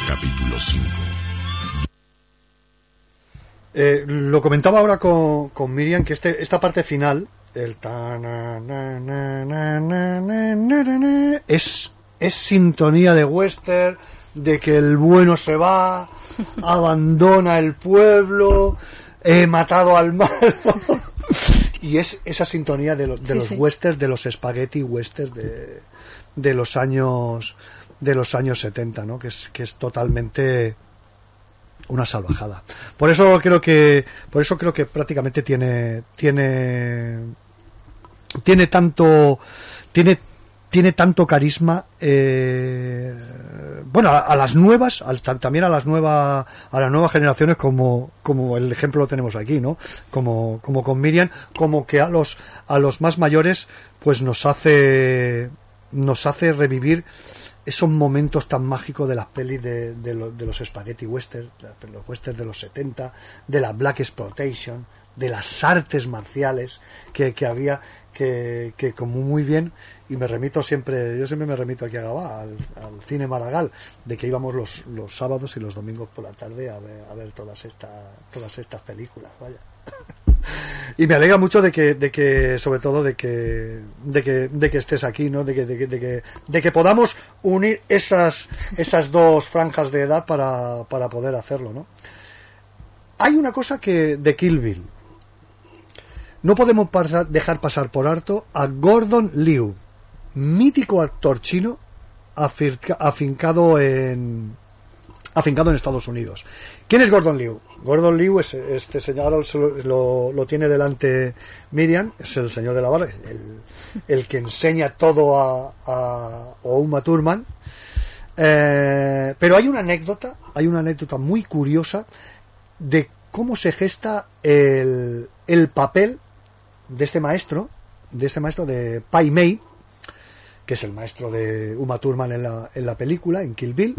Capítulo 5 eh, lo comentaba ahora con, Miriam que este, esta parte final el ta na, na, es es sintonía de western, de que el bueno se va, abandona el pueblo, he matado al malo. y es esa sintonía de, lo- de Sí, los sí. westerns, de los spaghetti westerns de, de los años de los años 70, ¿no? Que es, que es totalmente una salvajada. Por eso creo que por eso creo que prácticamente tiene tiene tiene tanto tiene tiene tanto carisma eh, bueno a, las nuevas al- ta- también a las nuevas a las nuevas generaciones como como el ejemplo lo tenemos aquí no como como con Miriam como que a los a los más mayores pues nos hace nos hace revivir esos momentos tan mágicos de las pelis de, de, de los spaghetti western, de los westerns de los 70, de la black exploitation, de las artes marciales que, que había, que, que como muy bien, y me remito siempre, yo siempre me remito aquí a Gabá, al, cine Maragall, de que íbamos los, los sábados y los domingos por la tarde a ver, a ver todas, estas todas estas películas, vaya. Y me alegra mucho de que, de que sobre todo de que, de que, de que estés aquí, ¿no? De que, de que, de que, de que podamos unir esas, esas dos franjas de edad para, para poder hacerlo, ¿no? Hay una cosa que de Kill Bill. No podemos dejar pasar por alto a Gordon Liu, mítico actor chino afincado en, afincado en Estados Unidos. ¿Quién es Gordon Liu? Gordon Liu es este señor, lo, lo- tiene delante Miriam, es el señor de la barra, el, el que enseña todo a, a, a Uma Thurman. Eh, pero hay una anécdota, hay una anécdota muy curiosa de cómo se gesta el, el papel de este maestro, de este maestro de Pai Mei, que es el maestro de Uma Thurman en la, en la película, en Kill Bill.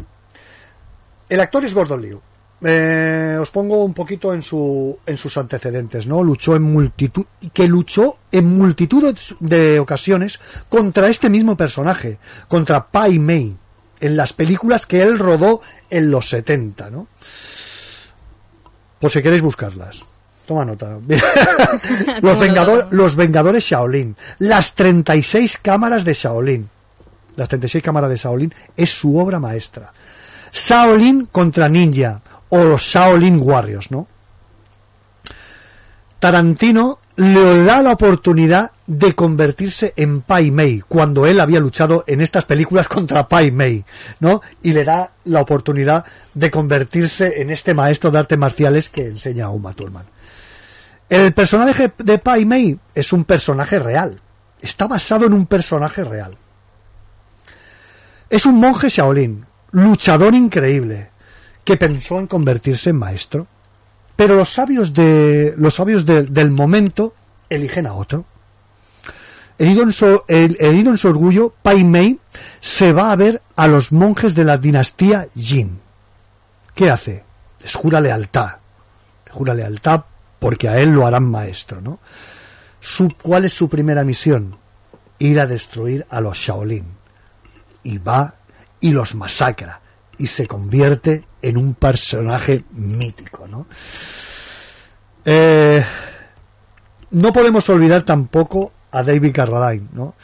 El actor es Gordon Liu. Eh, os pongo un poquito en, su, en sus antecedentes, ¿no? Luchó en multitud, que luchó en multitud de ocasiones contra este mismo personaje, contra Pai Mei, en las películas que él rodó en los 70, ¿no? Por si queréis buscarlas. Toma nota. los, Vengador- los Vengadores Shaolin. Las 36 cámaras de Shaolin. Las 36 cámaras de Shaolin es su obra maestra. Shaolin contra Ninja o los Shaolin Warriors, ¿no? Tarantino le da la oportunidad de convertirse en Pai Mei cuando él había luchado en estas películas contra Pai Mei, ¿no? Y le da la oportunidad de convertirse en este maestro de artes marciales que enseña a Uma Thurman. El personaje de Pai Mei es un personaje real. Está basado en un personaje real. Es un monje Shaolin, luchador increíble, que pensó en convertirse en maestro. Pero los sabios de los sabios de- del momento eligen a otro. Herido en, su, herido en su orgullo, Pai Mei se va a ver a los monjes de la dinastía Jin. ¿Qué hace? Les jura lealtad. Les jura lealtad porque a él lo harán maestro, ¿no? Su, ¿Cuál es su primera misión? Ir a destruir a los Shaolin. Y va y los masacra. Y se convierte en un personaje mítico, ¿no? Eh, no podemos olvidar tampoco a David Carradine, ¿no?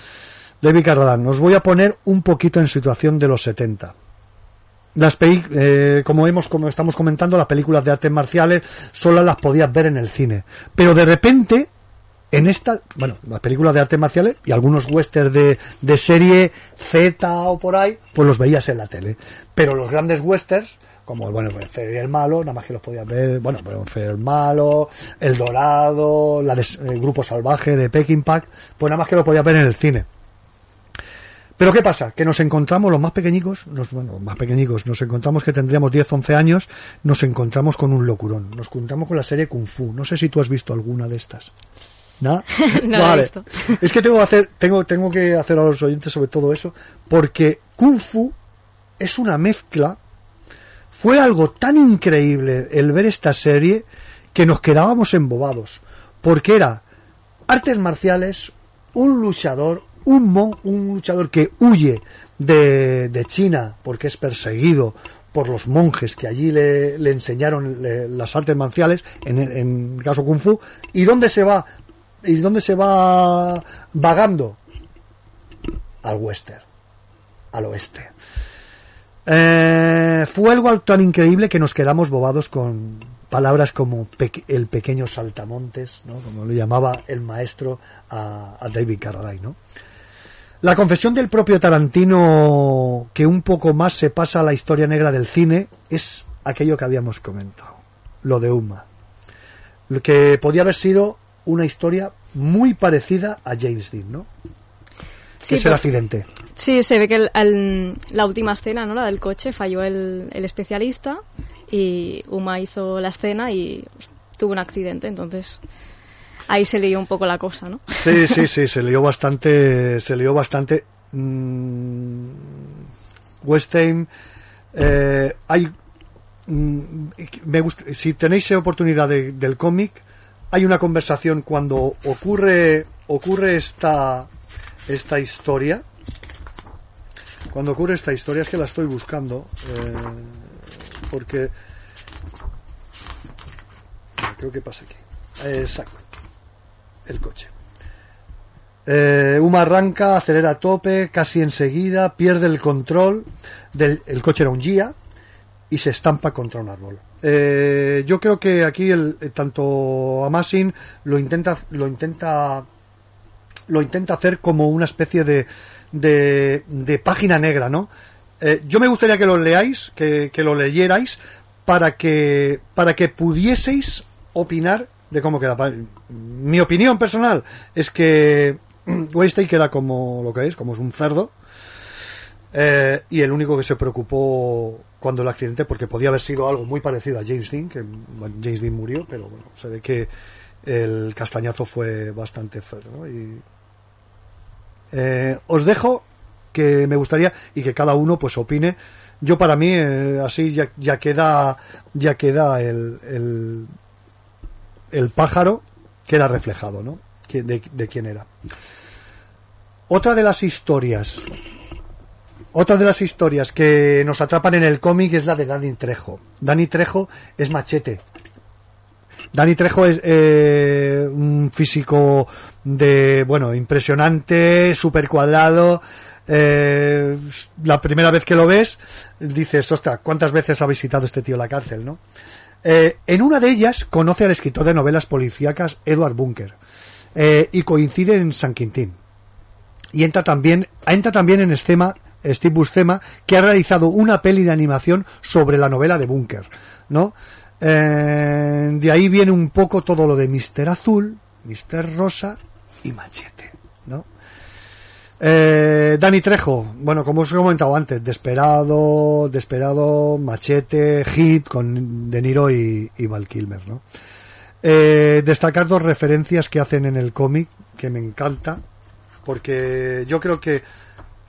David Carradine, os voy a poner un poquito en situación de los 70. Las eh, como hemos, como estamos comentando, las películas de artes marciales solo las podías ver en el cine. Pero de repente, en esta, bueno, las películas de artes marciales y algunos westerns de, de serie Z o por ahí, pues los veías en la tele. Pero los grandes westerns, como bueno, y el malo, nada más que los podías ver, bueno, el malo, El Dorado, la de, el Grupo Salvaje de Peckinpah, pues nada más que los podías ver en el cine. Pero ¿qué pasa? Que nos encontramos los más pequeñicos, los, bueno, los más pequeñicos, nos encontramos que tendríamos 10, 11 años, nos encontramos con un locurón, nos encontramos con la serie Kung Fu. No sé si tú has visto alguna de estas. ¿No? No la he visto. Es que tengo que hacer, tengo, tengo que hacer a los oyentes sobre todo eso, porque Kung Fu es una mezcla. Fue algo tan increíble el ver esta serie que nos quedábamos embobados, porque era artes marciales, un luchador, un, mon- un luchador que huye de, de China porque es perseguido por los monjes que allí le, le enseñaron las artes marciales, en, en el caso Kung Fu, y dónde se va, y dónde se va vagando al western, al oeste. Eh, fue algo tan increíble que nos quedamos bobados con palabras como el pequeño saltamontes, ¿no? como lo llamaba el maestro a, a David Carradine. ¿no? La confesión del propio Tarantino, que un poco más se pasa a la historia negra del cine, es aquello que habíamos comentado, lo de Uma. Lo que podía haber sido una historia muy parecida a James Dean, ¿no? Sí, es el pues- accidente. Sí, se ve que el- el- la última escena, ¿no? La del coche, falló el, el especialista y Uma hizo la escena y pues, tuvo un accidente, entonces ahí se lió un poco la cosa, ¿no? Sí, sí, sí, se lió bastante, se lió bastante. Mm, eh, hay, mm, me gusta, si tenéis oportunidad de- del cómic, hay una conversación cuando ocurre, ocurre esta, esta historia. Cuando ocurre esta historia es que la estoy buscando, eh, porque creo que pasa aquí. Exacto el coche. Eh, Uma arranca, acelera a tope, casi enseguida, pierde el control. Del, el coche era un Gia y se estampa contra un árbol. Eh, yo creo que aquí el, eh, tanto Amasin lo intenta, lo intenta, lo intenta hacer como una especie de, de, de página negra, ¿no? Eh, yo me gustaría que lo leáis, que, que lo leyerais, para que, para que pudieseis opinar de cómo queda. Mi opinión personal es que Weistay queda como lo que es, como es un cerdo. Eh, y el único que se preocupó cuando el accidente, porque podía haber sido algo muy parecido a James Dean, que James Dean murió, pero bueno, se ve que el castañazo fue bastante feo. ¿no? Y, eh, os dejo que me gustaría y que cada uno pues opine. Yo para mí eh, así ya, queda ya queda el, el pájaro queda reflejado, ¿no? Que- De, quién era. Otra de las historias, otra de las historias que nos atrapan en el cómic es la de Danny Trejo. Danny Trejo es machete. Danny Trejo es eh, un físico de, bueno, impresionante, súper cuadrado. eh, la primera vez que lo ves, dices, ostras, ¿cuántas veces ha visitado este tío la cárcel, no? Eh, en una de ellas conoce al escritor de novelas policíacas Edward Bunker eh, y coincide en San Quintín. Y entra también, entra también en escena Steve Buscema, que ha realizado una peli de animación sobre la novela de Bunker, ¿no? Eh, de ahí viene un poco todo lo de Mister Azul, Mister Rosa y Machete, ¿no? Eh, Dani Trejo, bueno, como os he comentado antes, Desperado, Desperado, Machete, Hit con De Niro y, Val Kilmer, ¿no? Eh, destacar dos referencias que hacen en el cómic que me encanta, porque yo creo que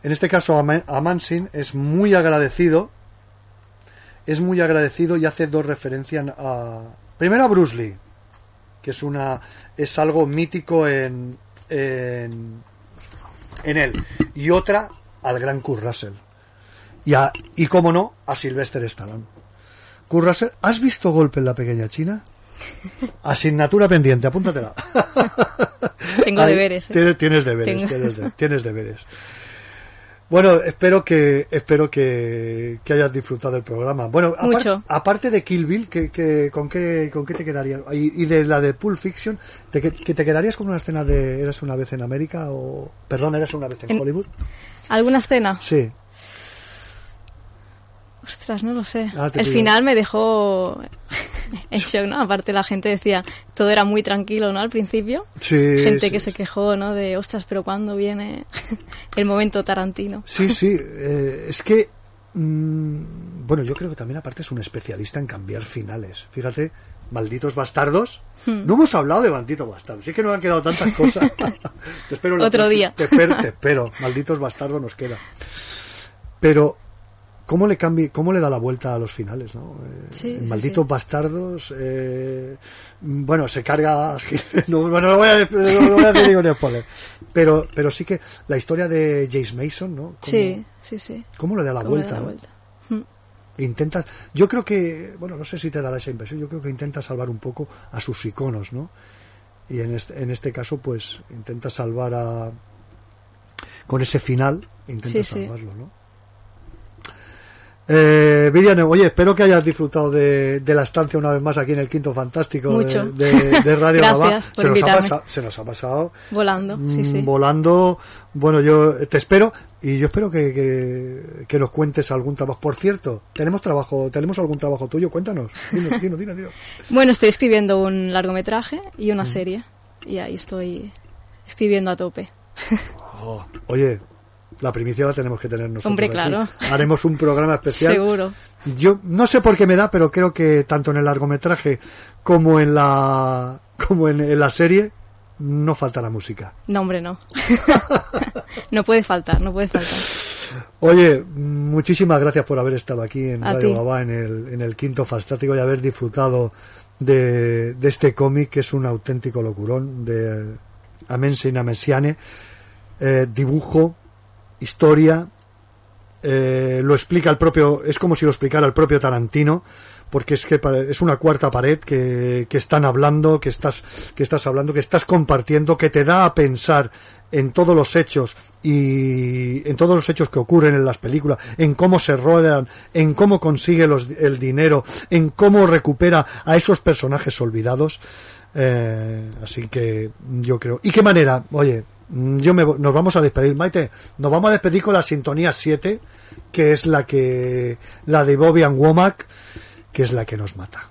en este caso Ama- Amansin es muy agradecido, es muy agradecido y hace dos referencias a primero a Bruce Lee, que es una es algo mítico en, en él y otra al gran Kurt Russell y a, y como no a Sylvester Stallone. Kurt Russell, ¿has visto Golpe en la pequeña China? Asignatura pendiente, apúntatela. Tengo Ahí, deberes, ¿eh? Tienes, tienes deberes, Tengo. tienes, de- tienes deberes. Bueno, espero que espero que, que hayas disfrutado del programa. Bueno, Mucho. aparte de Kill Bill, que, que- con, qué, ¿con qué te quedarías? Y, y de la de Pulp Fiction, ¿te, que te quedarías con una escena de Eras una vez en América o... Perdón, Eras una vez en, En- Hollywood? ¿Alguna escena? Sí. Ostras, no lo sé. Ah, el final me dejó en shock, ¿no? Aparte la gente decía, todo era muy tranquilo, ¿no? Al principio. Sí, gente sí, que se quejó, ¿no? De, ostras, pero ¿cuándo viene el momento Tarantino? Sí, sí, eh, es que, mm, bueno, yo creo que también aparte es un especialista en cambiar finales. Fíjate, malditos bastardos. Hmm. No hemos hablado de malditos bastardos, sí que nos han quedado tantas cosas. te espero Otro próxima- día. Te espero, te espero, malditos bastardos nos queda. Pero, ¿cómo le cambia, cómo le da la vuelta a los finales, no? Eh, Sí, malditos bastardos, eh, bueno, se carga, no, bueno, no voy a, decir- no voy a decir ningún spoiler. Pero, pero sí que la historia de Jace Mason, ¿no? Sí, sí, sí. ¿Cómo le da la ¿Cómo le vuelta? da la vuelta? Hmm. Intentas, yo creo que, bueno, no sé si te dará esa impresión, yo creo que intenta salvar un poco a sus iconos, ¿no? Y en este, en este caso, pues, intenta salvar a, con ese final, intenta Sí, sí. salvarlo, ¿no? Eh, Viriane, oye, espero que hayas disfrutado de, de la estancia una vez más aquí en el Quinto Fantástico de- Mucho. De, de Radio Gracias por se, nos ha pasado, se nos ha pasado Volando, sí, mm, sí. volando. Bueno, yo te espero y yo espero que, que, que nos cuentes algún trabajo. Por cierto, tenemos trabajo, tenemos algún trabajo tuyo, cuéntanos. Dinos, dinos, dinos, dinos. Bueno, estoy escribiendo un largometraje y Mm. una serie. Y ahí estoy escribiendo a tope. Oh, oye, la primicia la tenemos que tener nosotros. Hombre, aquí. claro. Haremos un programa especial. Seguro. Yo no sé por qué me da, pero creo que tanto en el largometraje como en la como en, en la serie no falta la música. No, hombre, no. no puede faltar, no puede faltar. Oye, muchísimas gracias por haber estado aquí en A Radio ti. Gabá en el, en el quinto fantástico y haber disfrutado de, de este cómic que es un auténtico locurón de Amense Inamesiane. Eh, dibujo, historia, eh, lo explica el propio, es como si lo explicara el propio Tarantino, porque es que es una cuarta pared que, que están hablando, que estás, que estás hablando, que estás compartiendo, que te da a pensar en todos los hechos y en todos los hechos que ocurren en las películas, en cómo se rodean, en cómo consigue los- el dinero, en cómo recupera a esos personajes olvidados. Eh, así que yo creo. ¿Y qué manera? Oye, yo me, nos vamos a despedir, Maite. Nos vamos a despedir con la sintonía 7, que es la que la de Bobby and Womack, que es la que nos mata.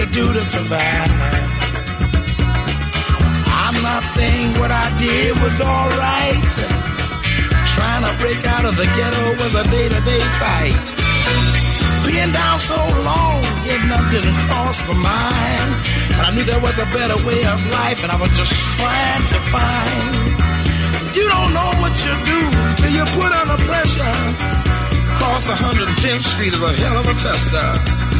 To do to survive. I'm not saying what I did was alright. Trying to break out of the ghetto was a day-to-day fight. Being down so long, getting up didn't cross my mind. But I knew there was a better way of life, and I was just trying to find. You don't know what you do till you put under pressure. Across 110th Street is a hell of a tester.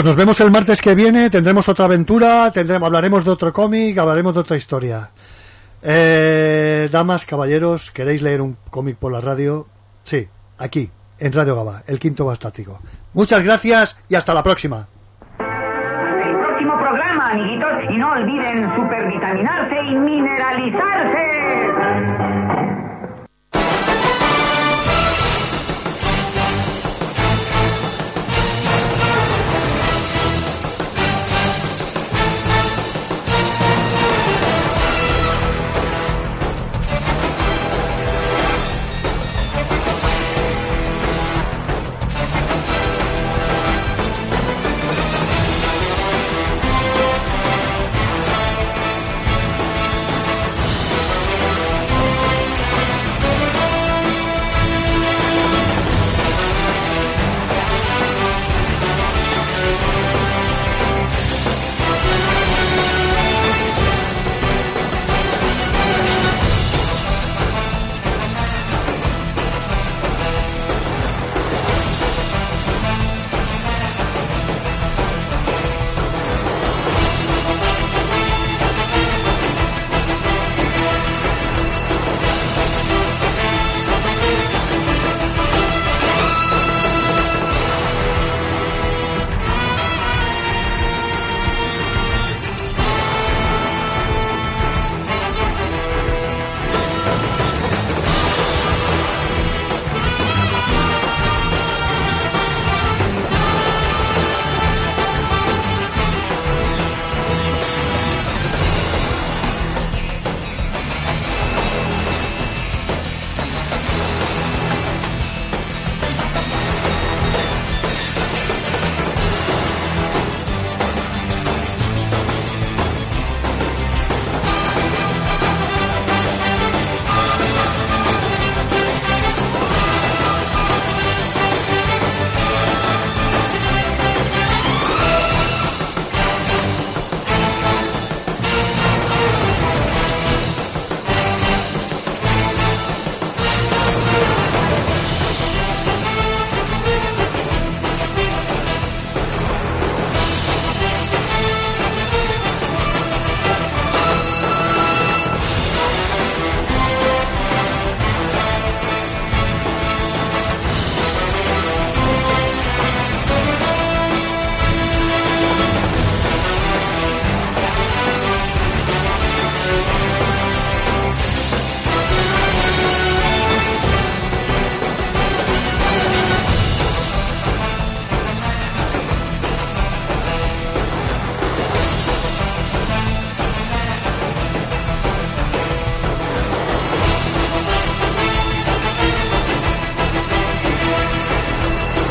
pues nos vemos el martes que viene. Tendremos otra aventura, tendremos, hablaremos de otro cómic, hablaremos de otra historia. Eh, damas, caballeros, ¿queréis leer un cómic por la radio? Sí, aquí, en Radio Gaba, el quinto bastático. Muchas gracias y hasta la próxima. próximo programa, amiguitos. Y no olviden supervitaminarse y mineralizarse.